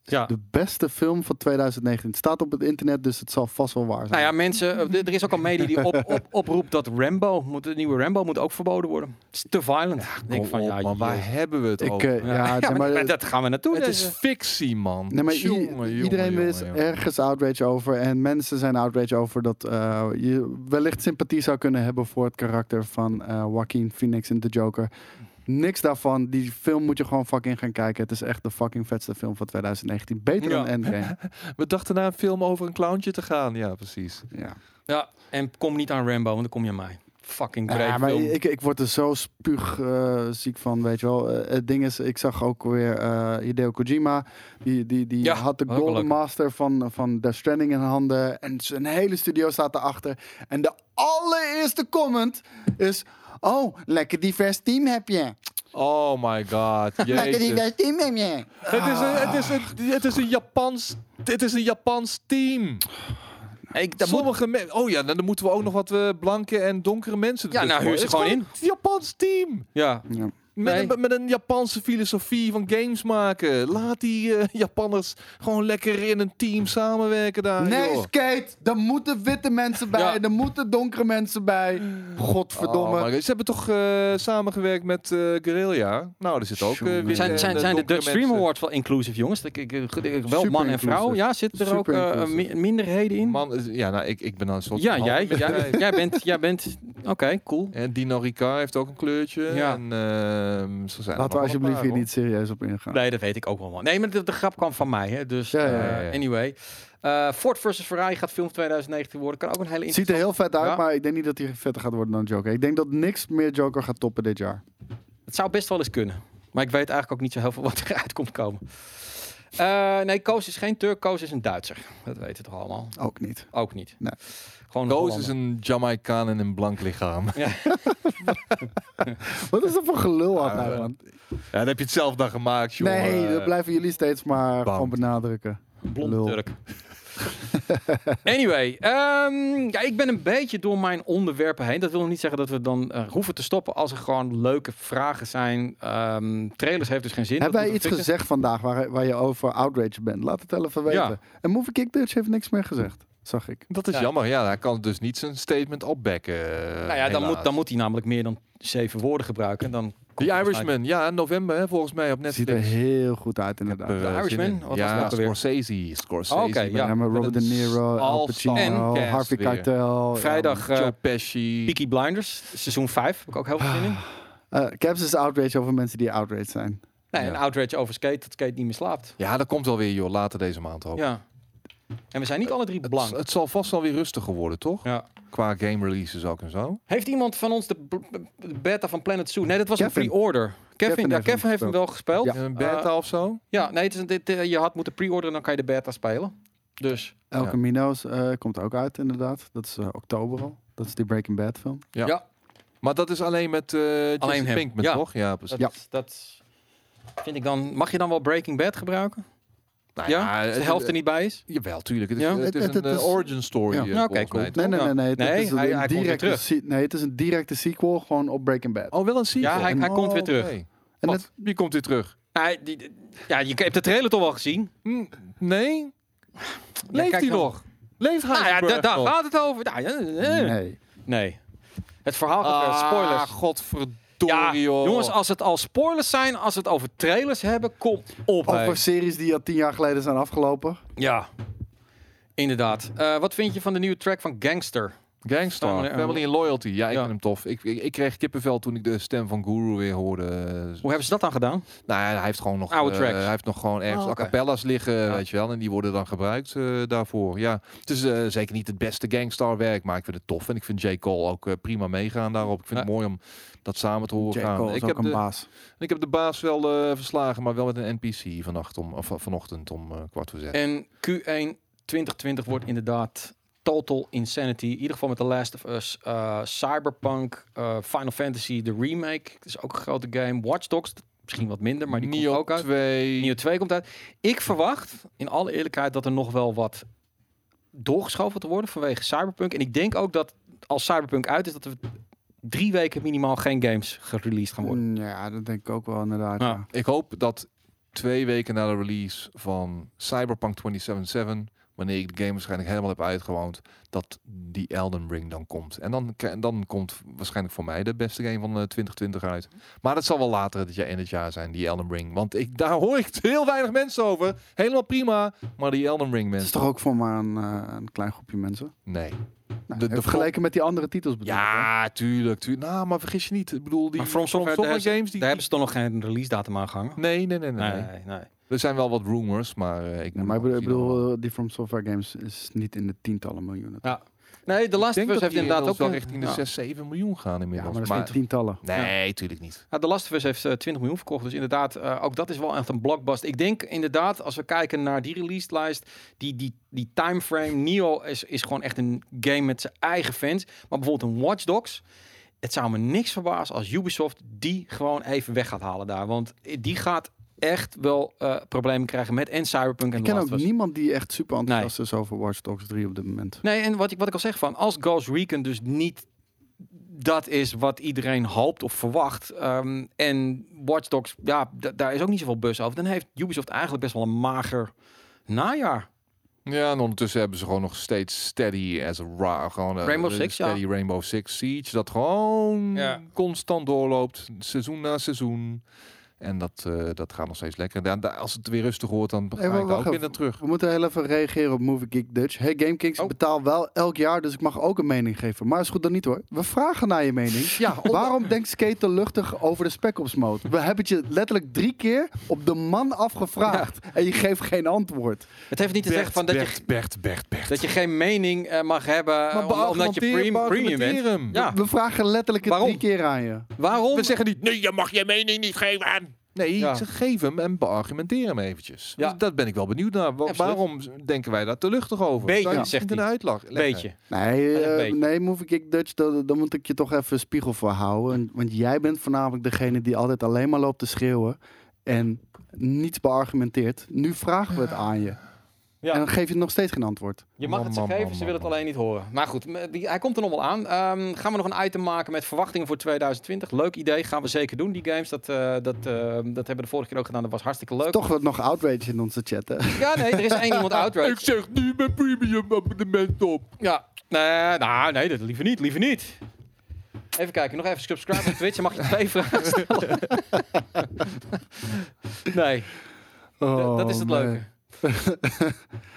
ja. De beste film van 2019. Het staat op het internet, dus het zal vast wel waar zijn. Nou ja, mensen, eh, er is ook al media die op, op, oproept dat Rambo, moet, de nieuwe Rambo moet ook verboden worden. Het is te violent. Ik denk van, ja, maar waar hebben we het ik, over? eh, ja, ja, ja, maar, maar, dat gaan we naartoe. het is fictie, man. Nee, maar i- Jongen, jongen, iedereen jongen, is jongen. ergens outrage over. En mensen zijn outrage over dat eh, je wellicht sympathie zou kunnen hebben voor het karakter van Joaquin Phoenix in The Joker. Niks daarvan. Die film moet je gewoon fucking gaan kijken. Het is echt de fucking vetste film van 2019. Beter Ja. dan Endgame. We dachten naar een film over een clowntje te gaan. Ja, precies. ja. ja, en kom niet aan Rambo, want dan kom je aan mij. Fucking Ja, maar film. ik, ik word er zo spuug eh, ziek van, weet je wel. Eh, het ding is, ik zag ook weer eh Hideo Kojima. Die, die, die Ja, had de Golden. Master van, van Death Stranding in handen. En zijn hele studio staat erachter. En de allereerste comment is... Oh, lekker divers team heb je. Oh my god. Lekker divers team heb je. Het is, een, het, is een, het is een Japans. Het is een Japans team. Ik, dat Sommige mensen. Oh ja, dan moeten we ook nog wat eh, blanke en donkere mensen. Ja, nou, huur ze Het is gewoon een Japans team. ja, Ja. Met, Nee. een, met een Japanse filosofie van games maken. Laat die eh, Japanners gewoon lekker in een team samenwerken daar. Nee, joh. Skate. Er moeten witte mensen bij. Ja. Er moeten donkere mensen bij. Godverdomme. Oh, maar ze hebben toch eh, samengewerkt met eh Guerrilla? Nou, er zit ook. witte zijn, zijn, zijn de Dutch Stream. Awards wel inclusief, jongens? Ik, ik, ik- ik- wel Super man en vrouw. inclusive. Ja, zitten er ook Super eh, inclusive. mi- minderheden in? Man, ja, nou, ik, ik ben dan een soort. ja, jij, jij, jij bent, jij bent, oké, cool. En Dino Ricard heeft ook een kleurtje. Ja. En, eh, Ehm, zo zijn Laten we alsjeblieft paar, hier niet serieus op ingaan. Nee, dat weet ik ook wel. man. Nee, maar de, de grap kwam van mij. Hè. Dus Ja, ja, eh, ja, anyway. Eh Ford versus Ferrari gaat film 2019 worden. Kan ook een hele Het ziet er heel vet uit, Ja. maar ik denk niet dat hij vetter gaat worden dan Joker. Ik denk dat niks meer Joker gaat toppen dit jaar. Het zou best wel eens kunnen. Maar ik weet eigenlijk ook niet zo heel veel wat eruit komt komen. Eh, nee, Koos is geen Turk. Koos is een Duitser. Dat weten we toch allemaal? Ook niet. Ook niet. Nee. Gewoon Koos is een Jamaicaan in een blank lichaam. Wat is dat voor gelul aan Ja, nou, man? Ja, dan heb je het zelf dan gemaakt, joh. Nee, Eh, dat blijven jullie steeds maar gewoon benadrukken. Blonde Lul. Turk. anyway, ehm, ja, ik ben een beetje door mijn onderwerpen heen. Dat wil nog niet zeggen dat we dan eh, hoeven te stoppen als er gewoon leuke vragen zijn. Ehm, trailers heeft dus geen zin. Hebben wij iets gezegd vandaag waar, waar je over outrage bent? Laat het even weten. Ja. En Movie Kick Dutch heeft niks meer gezegd, zag ik. Dat is Ja. jammer. Ja, hij kan dus niet zijn statement opbekken. Nou ja, dan moet, dan moet hij namelijk meer dan zeven woorden gebruiken. Dan The Irishman, ja, november hè, volgens mij op Het ziet er Netflix. heel goed uit inderdaad. Eh, The Irishman? in. Wat was ja, alweer? Scorsese. Scorsese. Oh, ja. Ja, maar Robert De Niro, Al Pacino, Harvey. Keitel. Vrijdag Ja, eh, Joe Pesci. Peaky Blinders, seizoen 5. Heb ik ook heel veel zin in. eh, Caps is outrage over mensen die outrage zijn. Nee, Ja. een outrage over skate, dat skate niet meer slaapt. Ja, dat komt wel weer, joh. Later deze maand ook. Ja. En we zijn niet alle drie blank. het zal vast wel weer rustiger worden, toch? Ja. Qua game releases ook en zo. Heeft iemand van ons de, beta van Planet Zoo? Nee, dat was Kevin. een pre-order. Kevin, Kevin ja, heeft hem Kevin heeft hem wel gespeeld. Ja. Ja, Een beta of zo? nee, het is een, dit, eh, je had moeten pre-orderen en dan kan je de beta spelen. Dus El Ja. Camino's eh, komt ook uit inderdaad. Dat is eh, oktober al. Dat is die Breaking Bad film. Ja. ja, Maar dat is alleen met eh Alleen. Pinkman, Ja. toch? Ja, precies. dat, dat vind ik dan... Mag je dan wel Breaking Bad gebruiken? Nou ja? Als de het- helft er niet bij is? Jawel, tuurlijk. Het is, Ja? het is Het- een is- eh, origin story. Ja. eh, Ja, cool. mij, Nee, nee, Ja. nee. nee. Het Nee, is een hij- hij komt weer directe terug. se- nee, het is een directe sequel gewoon op Breaking Bad. Oh, wel een sequel. Ja, hij, hij Oh, komt weer terug. En Wat? het, Wie komt weer terug? Nee, die, ja, je hebt de trailer toch wel gezien? Hm, nee? Leeft kijk hij nog? Leeft hij Nou ja, da- daar gaat het over. Nou, ja, eh. nee. Nee. Het verhaal gaat Ah, eh, spoilers. Ja, jongens, als het al spoilers zijn, als het over trailers hebben, kom op. Over series die al tien jaar geleden zijn afgelopen. Ja, inderdaad. Eh, wat vind je van de nieuwe track van Gangster? Gangstar, Family- Family, and Loyalty. Ja, ik Ja. vind hem tof. Ik, ik, ik kreeg kippenvel toen ik de stem van Guru weer hoorde. Hoe hebben ze dat dan gedaan? Nou, ja, hij heeft gewoon nog, Oude eh, hij heeft nog gewoon ergens Oh, oké. a cappella's liggen, Ja. weet je wel. En die worden dan gebruikt eh, daarvoor. Ja, het is eh, zeker niet het beste Gangstar werk, maar ik vind het tof. En ik vind J. Cole ook eh, prima meegaan daarop. Ik vind Ja. het mooi om dat samen te horen J. gaan. Cole is Ik ook heb, een de, baas. ik heb de baas wel eh, verslagen, maar wel met een NPC vannacht om, of, vanochtend om eh, kwart voor zes. En Q1 2020 wordt inderdaad total insanity. In ieder geval met The Last of Us, eh, Cyberpunk, eh, Final Fantasy, de remake. Dat is ook een grote game. Watch Dogs, misschien wat minder, maar die komt ook uit. 2. Nio 2 komt uit. Ik verwacht, in alle eerlijkheid, dat er nog wel wat doorgeschoven te worden vanwege Cyberpunk. En ik denk ook dat als Cyberpunk uit is, dat er drie weken minimaal geen games gereleased gaan worden. Mm, Ja, dat denk ik ook wel inderdaad. Ja. Ja. Ik hoop dat twee weken na de release van Cyberpunk 2077, wanneer ik de game waarschijnlijk helemaal heb uitgewoond, dat die Elden Ring dan komt. En dan, dan komt waarschijnlijk voor mij de beste game van eh, 2020 uit. Maar dat zal wel later dit jaar, in het jaar zijn, die Elden Ring. Want ik, daar hoor ik heel weinig mensen over. Helemaal prima. Maar die Elden Ring Het is mensen. toch ook voor maar een, eh, een klein groepje mensen? Nee. Nou, De- vergeleken met die andere titels bedoel ik? Ja, tuurlijk, tuurlijk. Nou, maar vergis je niet. Ik bedoel, die Maar From Software, daar, games, die... daar hebben ze toch nog geen release datum aan gehangen? Nee, nee, nee, nee. nee. Nee, nee. Er zijn wel wat rumors, maar eh, ik maar ik bedoel, bedoel, eh, die From Software Games is niet in de tientallen miljoenen. Ja. Nee, de Last of Us heeft die inderdaad ook wel richting de ja. 6, 7 miljoen gaan Ja, inmiddels. maar dat geen tientallen. Nee, tuurlijk niet. Ja, de Last of Us heeft eh, 20 miljoen verkocht. Dus inderdaad, eh, ook dat is wel echt een blockbuster. Ik denk inderdaad, als we kijken naar die release-lijst, die, die, die timeframe, Neo is, is gewoon echt een game met zijn eigen fans. Maar bijvoorbeeld een Watch Dogs, het zou me niks verbazen als Ubisoft die gewoon even weg gaat halen daar. Want die gaat echt wel eh, problemen krijgen met en Cyberpunk en Ik ken ook niemand die echt super enthousiast is over Watch Dogs 3 op dit moment. Nee, en wat ik, wat ik al zeg van, als Ghost Recon dus niet dat is wat iedereen hoopt of verwacht. ehm, en Watch Dogs, ja, da- daar is ook niet zoveel bus over. Dan heeft Ubisoft eigenlijk best wel een mager najaar. Ja, en ondertussen hebben ze gewoon nog steeds steady as a ra gewoon eh, Rainbow ja. steady Rainbow Six Siege dat gewoon Ja. constant doorloopt, seizoen na seizoen. En dat, eh, dat gaat nog steeds lekker. Als het weer rustig wordt, dan ga Hey, ik daar ook weer naar terug. We moeten heel even reageren op Movie Geek Dutch. Hey GameKings, ik Oh. betaal wel elk jaar, dus ik mag ook een mening geven. Maar is goed dan niet hoor. We vragen naar je mening. Ja, om- Waarom denkt Skate te luchtig over de Spec Ops mode? We hebben het je letterlijk drie keer op de man afgevraagd. En je geeft geen antwoord. het heeft niet te zeggen van dat je, Bert, Bert, Bert, Bert. dat je geen mening eh, mag hebben Maar om- omdat je premium bent. Ja, We vragen letterlijk het Waarom? drie keer aan je. waarom? We zeggen niet, nee, je mag je mening niet geven aan. Nee, Ja. ik geef hem en beargumenteer hem eventjes. Ja. Dus dat ben ik wel benieuwd naar. Wa- Absoluut. waarom denken wij daar te luchtig over? Beetje, Zou je zegt hij. leggen? Beetje. Nee, Een beetje. nee Movie Geek Dutch, daar, daar moet ik je toch even spiegel voor houden. Want jij bent voornamelijk degene die altijd alleen maar loopt te schreeuwen. En niets beargumenteert. Nu vragen we het aan je. Ja. En dan geef je nog steeds geen antwoord. Je mag het ze geven, man, ze willen het alleen niet horen. Maar goed, die, hij komt er nog wel aan. Ehm, gaan we nog een item maken met verwachtingen voor 2020? Leuk idee, gaan we zeker doen, die games. Dat, eh, dat, eh, dat hebben we de vorige keer ook gedaan, dat was hartstikke leuk. Toch wat nog outrage in onze chat, hè? Ja, nee, er is één iemand outrage. Ik zeg nu mijn premium abonnement op. Ja, nee, nou, nee, dat liever niet, liever niet. Even kijken, nog even subscribe op Twitch. Dan mag je twee vragen stellen. nee, d- dat is het Oh, leuke.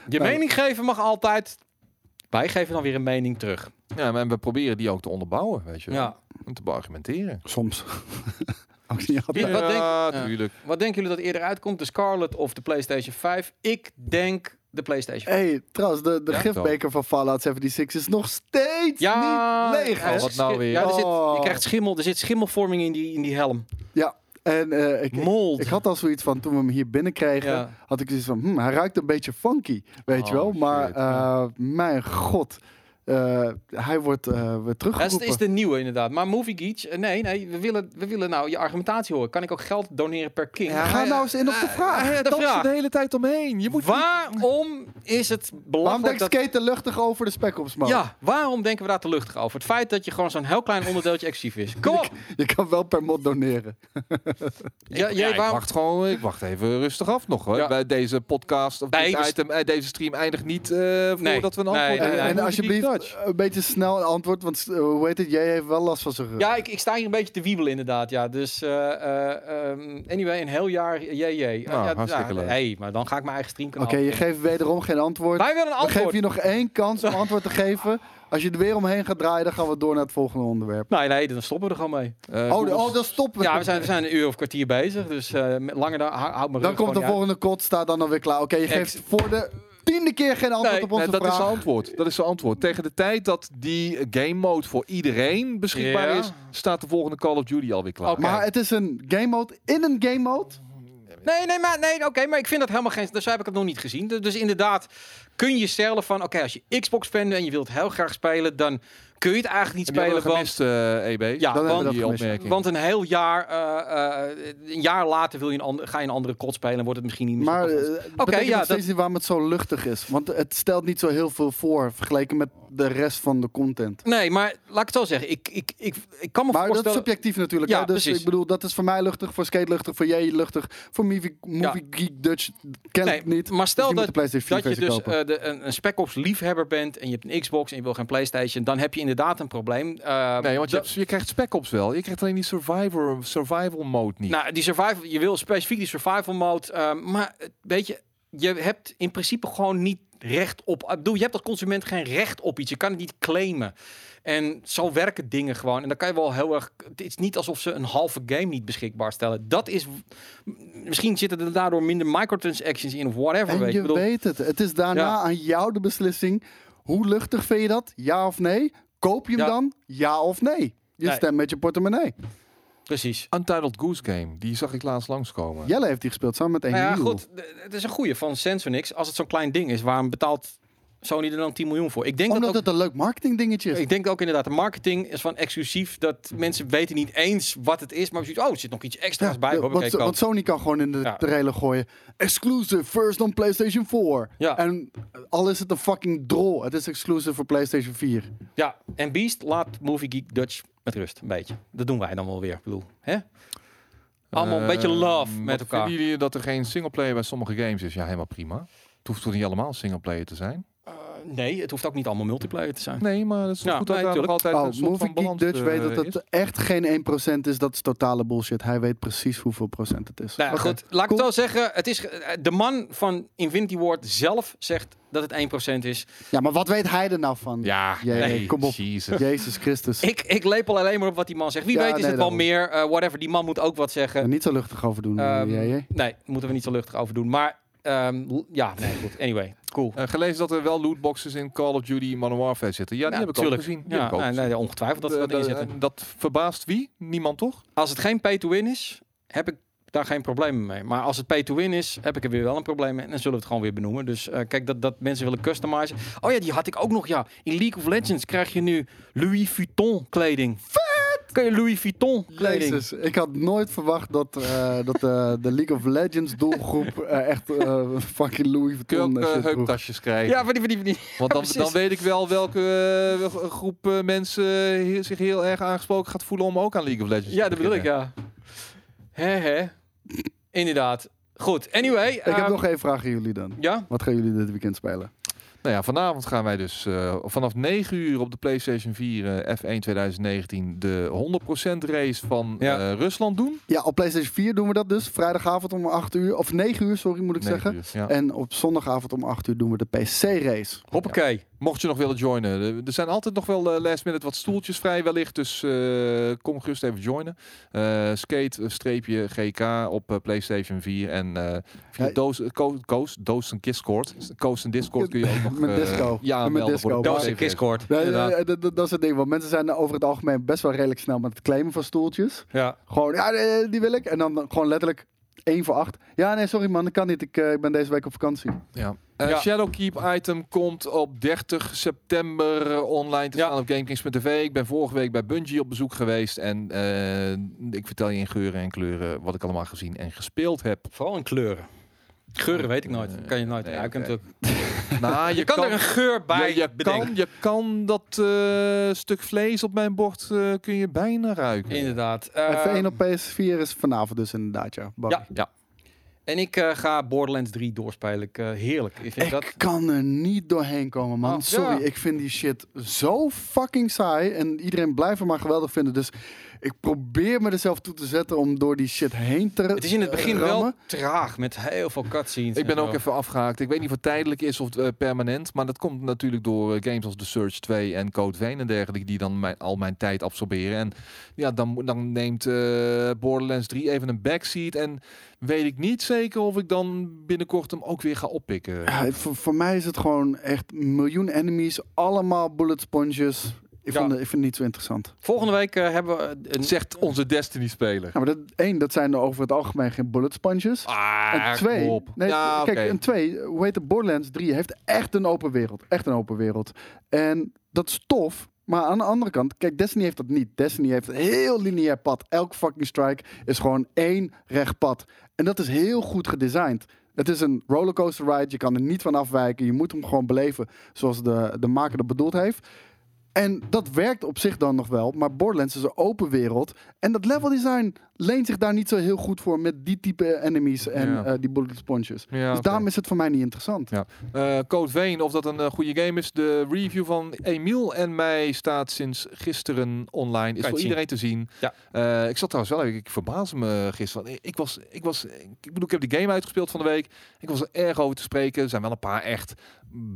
Je Nou. mening geven mag altijd. Wij geven dan weer een mening terug. Ja, maar we proberen die ook te onderbouwen, weet je wel. Ja. En te beargumenteren. Soms. Ook niet altijd. Wat denk- ja, ja. tuurlijk. Wat denken jullie dat eerder uitkomt? De Scarlet of de PlayStation 5? Ik denk de PlayStation 5. hey, trouwens, de, de Ja? gifbeker van Fallout 76 is nog steeds Ja, niet leeg, hè? is Wat nou weer? Ja, er zit, Oh. je krijgt schimmel, er zit schimmelvorming in die, in die helm. Ja, en eh, ik, ik, Mold. ik had al zoiets van, toen we hem hier binnenkregen, Ja. had ik zoiets van, hm, hij ruikt een beetje funky, weet Oh, je wel. Maar shit, eh, mijn god, eh, hij wordt eh, weer teruggeroepen. is de nieuwe inderdaad. Maar Movie Geeks, eh, nee, nee, we willen, we willen nou je argumentatie horen. Kan ik ook geld doneren per king? Ja, Ga hij- nou eens in op de vraag. Hij de vraag. de hele tijd omheen. Je moet Waarom is het Waarom belangrijk denkt dat... Skate te luchtig over de Spec Ops mode? Ja, waarom denken we daar te luchtig over? Het feit dat je gewoon zo'n heel klein onderdeeltje exclusief is. Kom op! Je kan wel per mod doneren. Ja, Ja, jij, ik waarom- wacht gewoon, ik wacht even rustig af nog hoor. Ja. Bij deze podcast of Nee, dit item, deze stream eindigt niet eh, Nee. voordat we een Nee, antwoord nee, En, nee, en alsjeblieft, Dutch. een beetje snel een antwoord, want eh, hoe heet het, jij heeft wel last van zijn rug. Ja, ik, ik sta hier een beetje te wiebelen inderdaad. Ja. Dus eh, eh, ehm, anyway, een heel jaar jee jee. Nou, ja, hartstikke ja, leuk. hey, maar dan ga ik mijn eigen streamkanaal. Oké, je geeft wederom geen antwoord. Wij willen een We geven antwoord. je nog één kans om antwoord te geven. Als je er weer omheen gaat draaien, dan gaan we door naar het volgende onderwerp. Nee, nee, dan stoppen we er gewoon mee. Eh, Oh, de- oh dan stoppen we. Ja, we zijn, we zijn een uur of kwartier bezig. Dus eh, langer dan hou hou me dan komt de volgende kot, staat dan alweer klaar. Oké, je Ex- geeft voor de tiende keer geen antwoord Nee, op onze Nee, dat is zijn antwoord. Dat is zijn antwoord. Tegen de tijd dat die game mode voor iedereen beschikbaar is, staat de volgende Call of Duty alweer klaar. Maar het is een game mode in een game mode. Nee, nee, maar, nee, oké, maar ik vind dat helemaal geen... Dus heb ik het nog niet gezien. Dus, dus inderdaad, kun je stellen van... Oké, als je Xbox-fan bent en je wilt heel graag spelen... dan kun je het eigenlijk niet spelen. dat Want, gemist, eh, EB? Ja, Dan hebben we want, dat die gemist. opmerking. want een heel jaar... eh, eh, een jaar later wil je een ander, ga je een andere kot spelen... en wordt het misschien niet meer Maar betekent ja, nog dat- steeds niet waarom het zo luchtig is. Want het stelt niet zo heel veel voor vergeleken met de rest van de content. Nee, maar laat ik het zo zeggen. Ik, ik, ik, ik kan me Maar dat is subjectief natuurlijk. Ja, hè? Dus precies. ik bedoel, dat is voor mij luchtig, voor Skate luchtig, voor jij luchtig, voor Movie, movie Geek Dutch ken Nee, ik niet. maar stel Dus dat, de PlayStation 4 dat je dus eh, de, een, een Spec Ops liefhebber bent en je hebt een Xbox en je wil geen PlayStation, dan heb je inderdaad een probleem. Eh, Nee, want je, hebt- je krijgt spec ops wel. Je krijgt alleen die survivor, survival mode niet. nou, die survival, je wil specifiek die survival mode, eh, maar eh, weet je, je hebt in principe gewoon niet recht op. Ik bedoel, je hebt als consument geen recht op iets. Je kan het niet claimen. En zo werken dingen gewoon. En dan kan je wel heel erg. Het is niet alsof ze een halve game niet beschikbaar stellen. Dat is. Misschien zitten er daardoor minder microtransactions in of whatever. En weet je je. Ik bedoel, weet het. Het is daarna Ja. aan jou de beslissing. Hoe luchtig vind je dat? Ja of nee? Koop je hem Ja. dan? Ja of nee? Je Nee. stemt met je portemonnee. precies. Untitled Goose Game, die zag ik laatst langskomen. Jelle heeft die gespeeld samen met een Nou ja, goed. d- Het is een goede van Sensornix. Als het zo'n klein ding is, waarom betaalt Sony er dan 10 miljoen voor? Ik denk dat Omdat ook, het een leuk marketing dingetje is. ik denk ook inderdaad, de marketing is van exclusief. Dat mensen weten niet eens wat het is. Maar zoiets, oh, er zit nog iets extra's bij. Want, Sony kan gewoon in de Ja. trailer gooien. Exclusive, first on PlayStation 4. Ja. En al is het een fucking drol. Het is exclusive voor PlayStation 4. Ja, en Beast laat Movie Geek Dutch met rust. Een beetje. Dat doen wij dan wel weer. Ik bedoel, hè? Allemaal een beetje Ehm, love met elkaar. Vinden jullie dat er geen singleplayer bij sommige games is? Ja, helemaal prima. Het hoeft toch niet allemaal singleplayer te zijn? Nee, het hoeft ook niet allemaal multiplayer te zijn. Nee, maar het is Ja, goed dat nee, tuurlijk. altijd Oh, een soort Movie van Geek balans Dutch weet eh, dat is. het echt geen 1% is. Dat is totale bullshit. Hij weet precies hoeveel procent het is. Nou goed, laat ik het wel zeggen. Het is, eh, de man van Infinity Ward zelf zegt dat het 1% is. Ja, maar wat weet hij er nou van? Ja, Jee, nee, kom op. Jezus. Jezus Christus. Ik, ik lepel alleen maar op wat die man zegt. Wie Ja, weet is nee, het wel meer. eh, whatever, die man moet ook wat zeggen. Er niet zo luchtig over doen. JJ. Nee, moeten we niet zo luchtig over doen. Maar ehm, ja, nee, goed. Anyway, cool. Eh, gelezen dat er wel lootboxes in Call of Duty Modern Warfare zitten. Ja, die heb ik ook gezien. Die Ja, ook nee, gezien. nee, ongetwijfeld dat ze dat zitten. en dat verbaast wie? Niemand toch? Als het geen pay-to-win is, heb ik daar geen problemen mee. Maar als het pay-to-win is, heb ik er weer wel een probleem mee. En dan zullen we het gewoon weer benoemen. Dus eh, kijk, dat, dat mensen willen customizen. Oh ja, die had ik ook nog, ja. In League of Legends krijg je nu Louis Vuitton kleding. Vet! Kun je Louis Vuitton kleding? Jezus, ik had nooit verwacht dat, eh, dat eh, de League of Legends doelgroep eh, echt eh, fucking Louis Kun je Vuitton ook shit droeg. heuptasjes krijgen? Ja, van die, van die, van die. Want dan, dan weet ik wel welke groep mensen zich heel erg aangesproken gaat voelen om ook aan League of Legends Ja, te dat bedoel ik, ja. Hè, hè. Inderdaad. Goed, anyway. Ik heb ehm, nog één vraag aan jullie dan. Ja? Wat gaan jullie dit weekend spelen? Nou ja, vanavond gaan wij dus eh, vanaf 9 uur op de PlayStation 4 eh, F1 2019 de 100% race van Ja. eh, Rusland doen. Ja, op PlayStation 4 doen we dat dus. Vrijdagavond om 8 uur. Of 9 uur, sorry, moet ik 9 zeggen. uur, ja. En op zondagavond om 8 uur doen we de PC-race. Hoppakee. Mocht je nog willen joinen, eh, er zijn altijd nog wel eh, last minute wat stoeltjes vrij wellicht, dus eh, kom gerust even joinen. Eh, skate eh, streepje GK op eh, PlayStation 4 en eh via Ja. Doos, Co- Koos, Doos en Discord. Koos en Discord kun je ook nog Met disco. ja, Met disco. Doos en PlayStation. Discord. Dat, dat, dat is het ding. Want mensen zijn over het algemeen best wel redelijk snel met het claimen van stoeltjes. Ja. Gewoon, ja, die wil ik. En dan gewoon letterlijk 1 voor 8. Ja, nee, sorry man, dat kan niet. Ik ik ben deze week op vakantie. Ja. Ja. Shadowkeep item komt op 30 september online te Ja. staan op GameKings.tv. Ik ben vorige week bij Bungie op bezoek geweest en eh, ik vertel je in geuren en kleuren wat ik allemaal gezien en gespeeld heb. Vooral in kleuren. Geuren weet ik nooit. Eh, kan je nooit. nee, ja, Nou, je kan, er een geur bij je, je bedenken. kan, je kan dat eh, stuk vlees op mijn bord eh, kun je bijna ruiken. Inderdaad. Eh, F1 op PS4 is vanavond dus inderdaad, ja. Barry. Ja. Ja. En ik eh, ga Borderlands 3 doorspelen. Ik, eh, heerlijk. Ik vind Ik dat... kan er niet doorheen komen, man. Oh, Sorry, ja. ik vind die shit zo fucking saai. En iedereen blijft hem maar geweldig vinden. Dus ik probeer me er zelf toe te zetten om door die shit heen te Het is in het begin wel traag met heel veel cutscenes. Ik ben en ook zo. even afgehaakt. Ik weet niet of het tijdelijk is of eh, permanent. Maar dat komt natuurlijk door eh, games als The Search 2 en Code Vein en dergelijke. Die dan mijn, al mijn tijd absorberen. En ja, dan, dan neemt eh, Borderlands 3 even een backseat. En weet ik niet zeker of ik dan binnenkort hem ook weer ga oppikken. Ja, voor, voor mij is het gewoon echt een miljoen enemies. Allemaal bullet sponges. Ik, Ja. vond, het- ik vind het niet zo interessant. Volgende week eh, hebben we een... Zegt onze Destiny-speler. Ja, maar dat, één, dat zijn er over het algemeen geen bullet sponges. Ah, en twee, op. nee, Ja, kijk, oké. en twee, hoe heet het? Borderlands 3 heeft echt een open wereld. Echt een open wereld. En dat is tof. Maar aan de andere kant, kijk, Destiny heeft dat niet. Destiny heeft een heel lineair pad. Elke fucking strike is gewoon één recht pad. En dat is heel goed gedesigned. Het is een rollercoaster ride. Je kan er niet van afwijken. Je moet hem gewoon beleven zoals de, de maker dat bedoeld heeft. En dat werkt op zich dan nog wel. Maar Borderlands is een open wereld. En dat level design leent zich daar niet zo heel goed voor met die type enemies en Ja. eh, die bullet sponges. Ja, dus daarom is het voor mij niet interessant. Ja. Eh, Code Vein, of dat een eh, goede game is. De review van Emiel en mij staat sinds gisteren online. Is voor zien. iedereen te zien. Ja. Eh, ik zat trouwens wel even, ik verbaasde me gisteren. Ik, ik was, ik was, ik bedoel, ik heb die game uitgespeeld van de week. Ik was er erg over te spreken. Er zijn wel een paar echt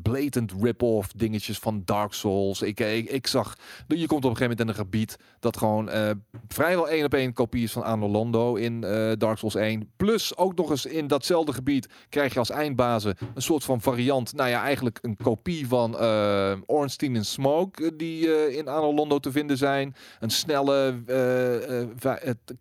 blatant rip-off dingetjes van Dark Souls. Ik, ik, zag, je komt op een gegeven moment in een gebied dat gewoon eh, vrijwel één op één kopie is van Anno Londo in eh, Dark Souls 1. Plus ook nog eens in datzelfde gebied krijg je als eindbazen een soort van variant. Nou ja, eigenlijk een kopie van eh Ornstein en Smoke die in Anno Londo te vinden zijn. Een snelle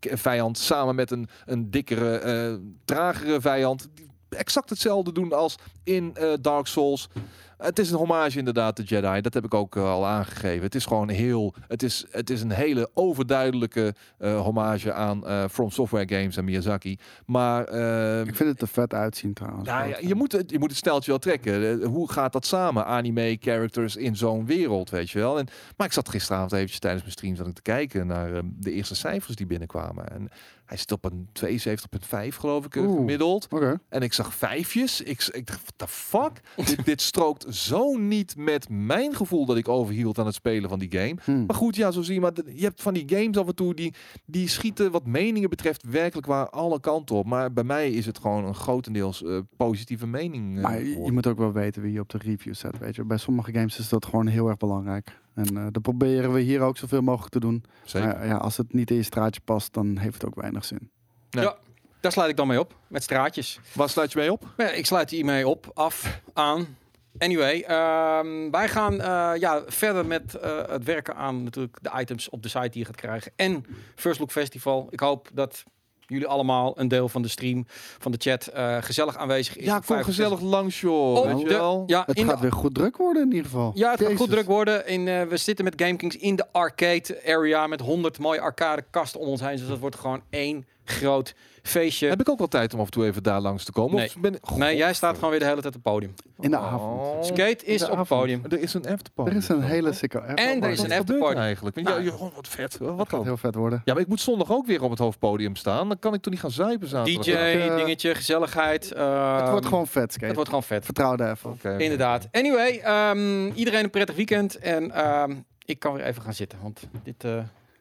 vijand samen met een, een dikkere, tragere vijand. Exact hetzelfde doen als in eh, Dark Souls. Het is een hommage inderdaad, de Jedi. Dat heb ik ook eh, al aangegeven. Het is gewoon heel... Het is, het is een hele overduidelijke eh, hommage aan From Software Games en Miyazaki. Maar... eh, Ik vind het er vet uitzien trouwens. nou ja, je, moet het, je moet het steltje wel trekken. Hoe gaat dat samen? Anime characters in zo'n wereld, weet je wel. En, maar ik zat gisteravond eventjes tijdens mijn stream zat ik te kijken naar eh, de eerste cijfers die binnenkwamen. En hij zit op een 72,5 geloof ik Oeh. gemiddeld. En ik zag vijfjes. Ik, ik dacht, the fuck? dit, dit strookt zo niet met mijn gevoel dat ik overhield aan het spelen van die game. Hmm. Maar goed, ja, zo zie je. Maar je hebt van die games af en toe die, die schieten wat meningen betreft werkelijk waar alle kanten op. Maar bij mij is het gewoon een grotendeels eh, positieve mening. eh, Maar je, moet ook wel weten wie je op de review zet, weet je. Bij sommige games is dat gewoon heel erg belangrijk. En eh dat proberen we hier ook zoveel mogelijk te doen. Zeker. Maar ja, als het niet in je straatje past, dan heeft het ook weinig zin. Nee. Ja, daar sluit ik dan mee op. Met straatjes. Waar sluit je mee op? Ja, ik sluit hiermee op, af, aan. Anyway, ehm, wij gaan eh, ja, verder met eh, het werken aan natuurlijk de items op de site die je gaat krijgen. En First Look Festival. Ik hoop dat jullie allemaal een deel van de stream, van de chat, eh, gezellig aanwezig is. Ja, kom 65 gezellig langs, joh. Op weet je de- wel? Ja, Het gaat de- weer goed druk worden in ieder geval. Ja, het gaat goed druk worden. In, eh, we zitten met GameKings in de arcade area met 100 mooie arcade kasten om ons heen. Dus dat wordt gewoon één groot feestje. Heb ik ook wel tijd om af en toe even daar langs te komen? Nee. Of ben ik- Nee, jij staat gewoon weer de hele tijd op het podium. In de Oh. avond. Skate is de op het podium. Er is een afterparty. Er is een hele sicke... En er is een er afterparty. eigenlijk? Nou, ja, joh, wat vet. Wat dan? heel vet worden. Ja, maar ik moet zondag ook weer op het hoofdpodium staan. Dan kan ik toch niet gaan zuipen zaterdag? DJ, dingetje, gezelligheid. ehm, het wordt gewoon vet, skate. het wordt gewoon vet. Vertrouw daar even oké. Inderdaad. Anyway, ehm, iedereen een prettig weekend. En ehm, ik kan weer even gaan zitten. Want dit eh,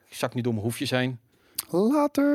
zakt nu door mijn hoefjes heen. Later.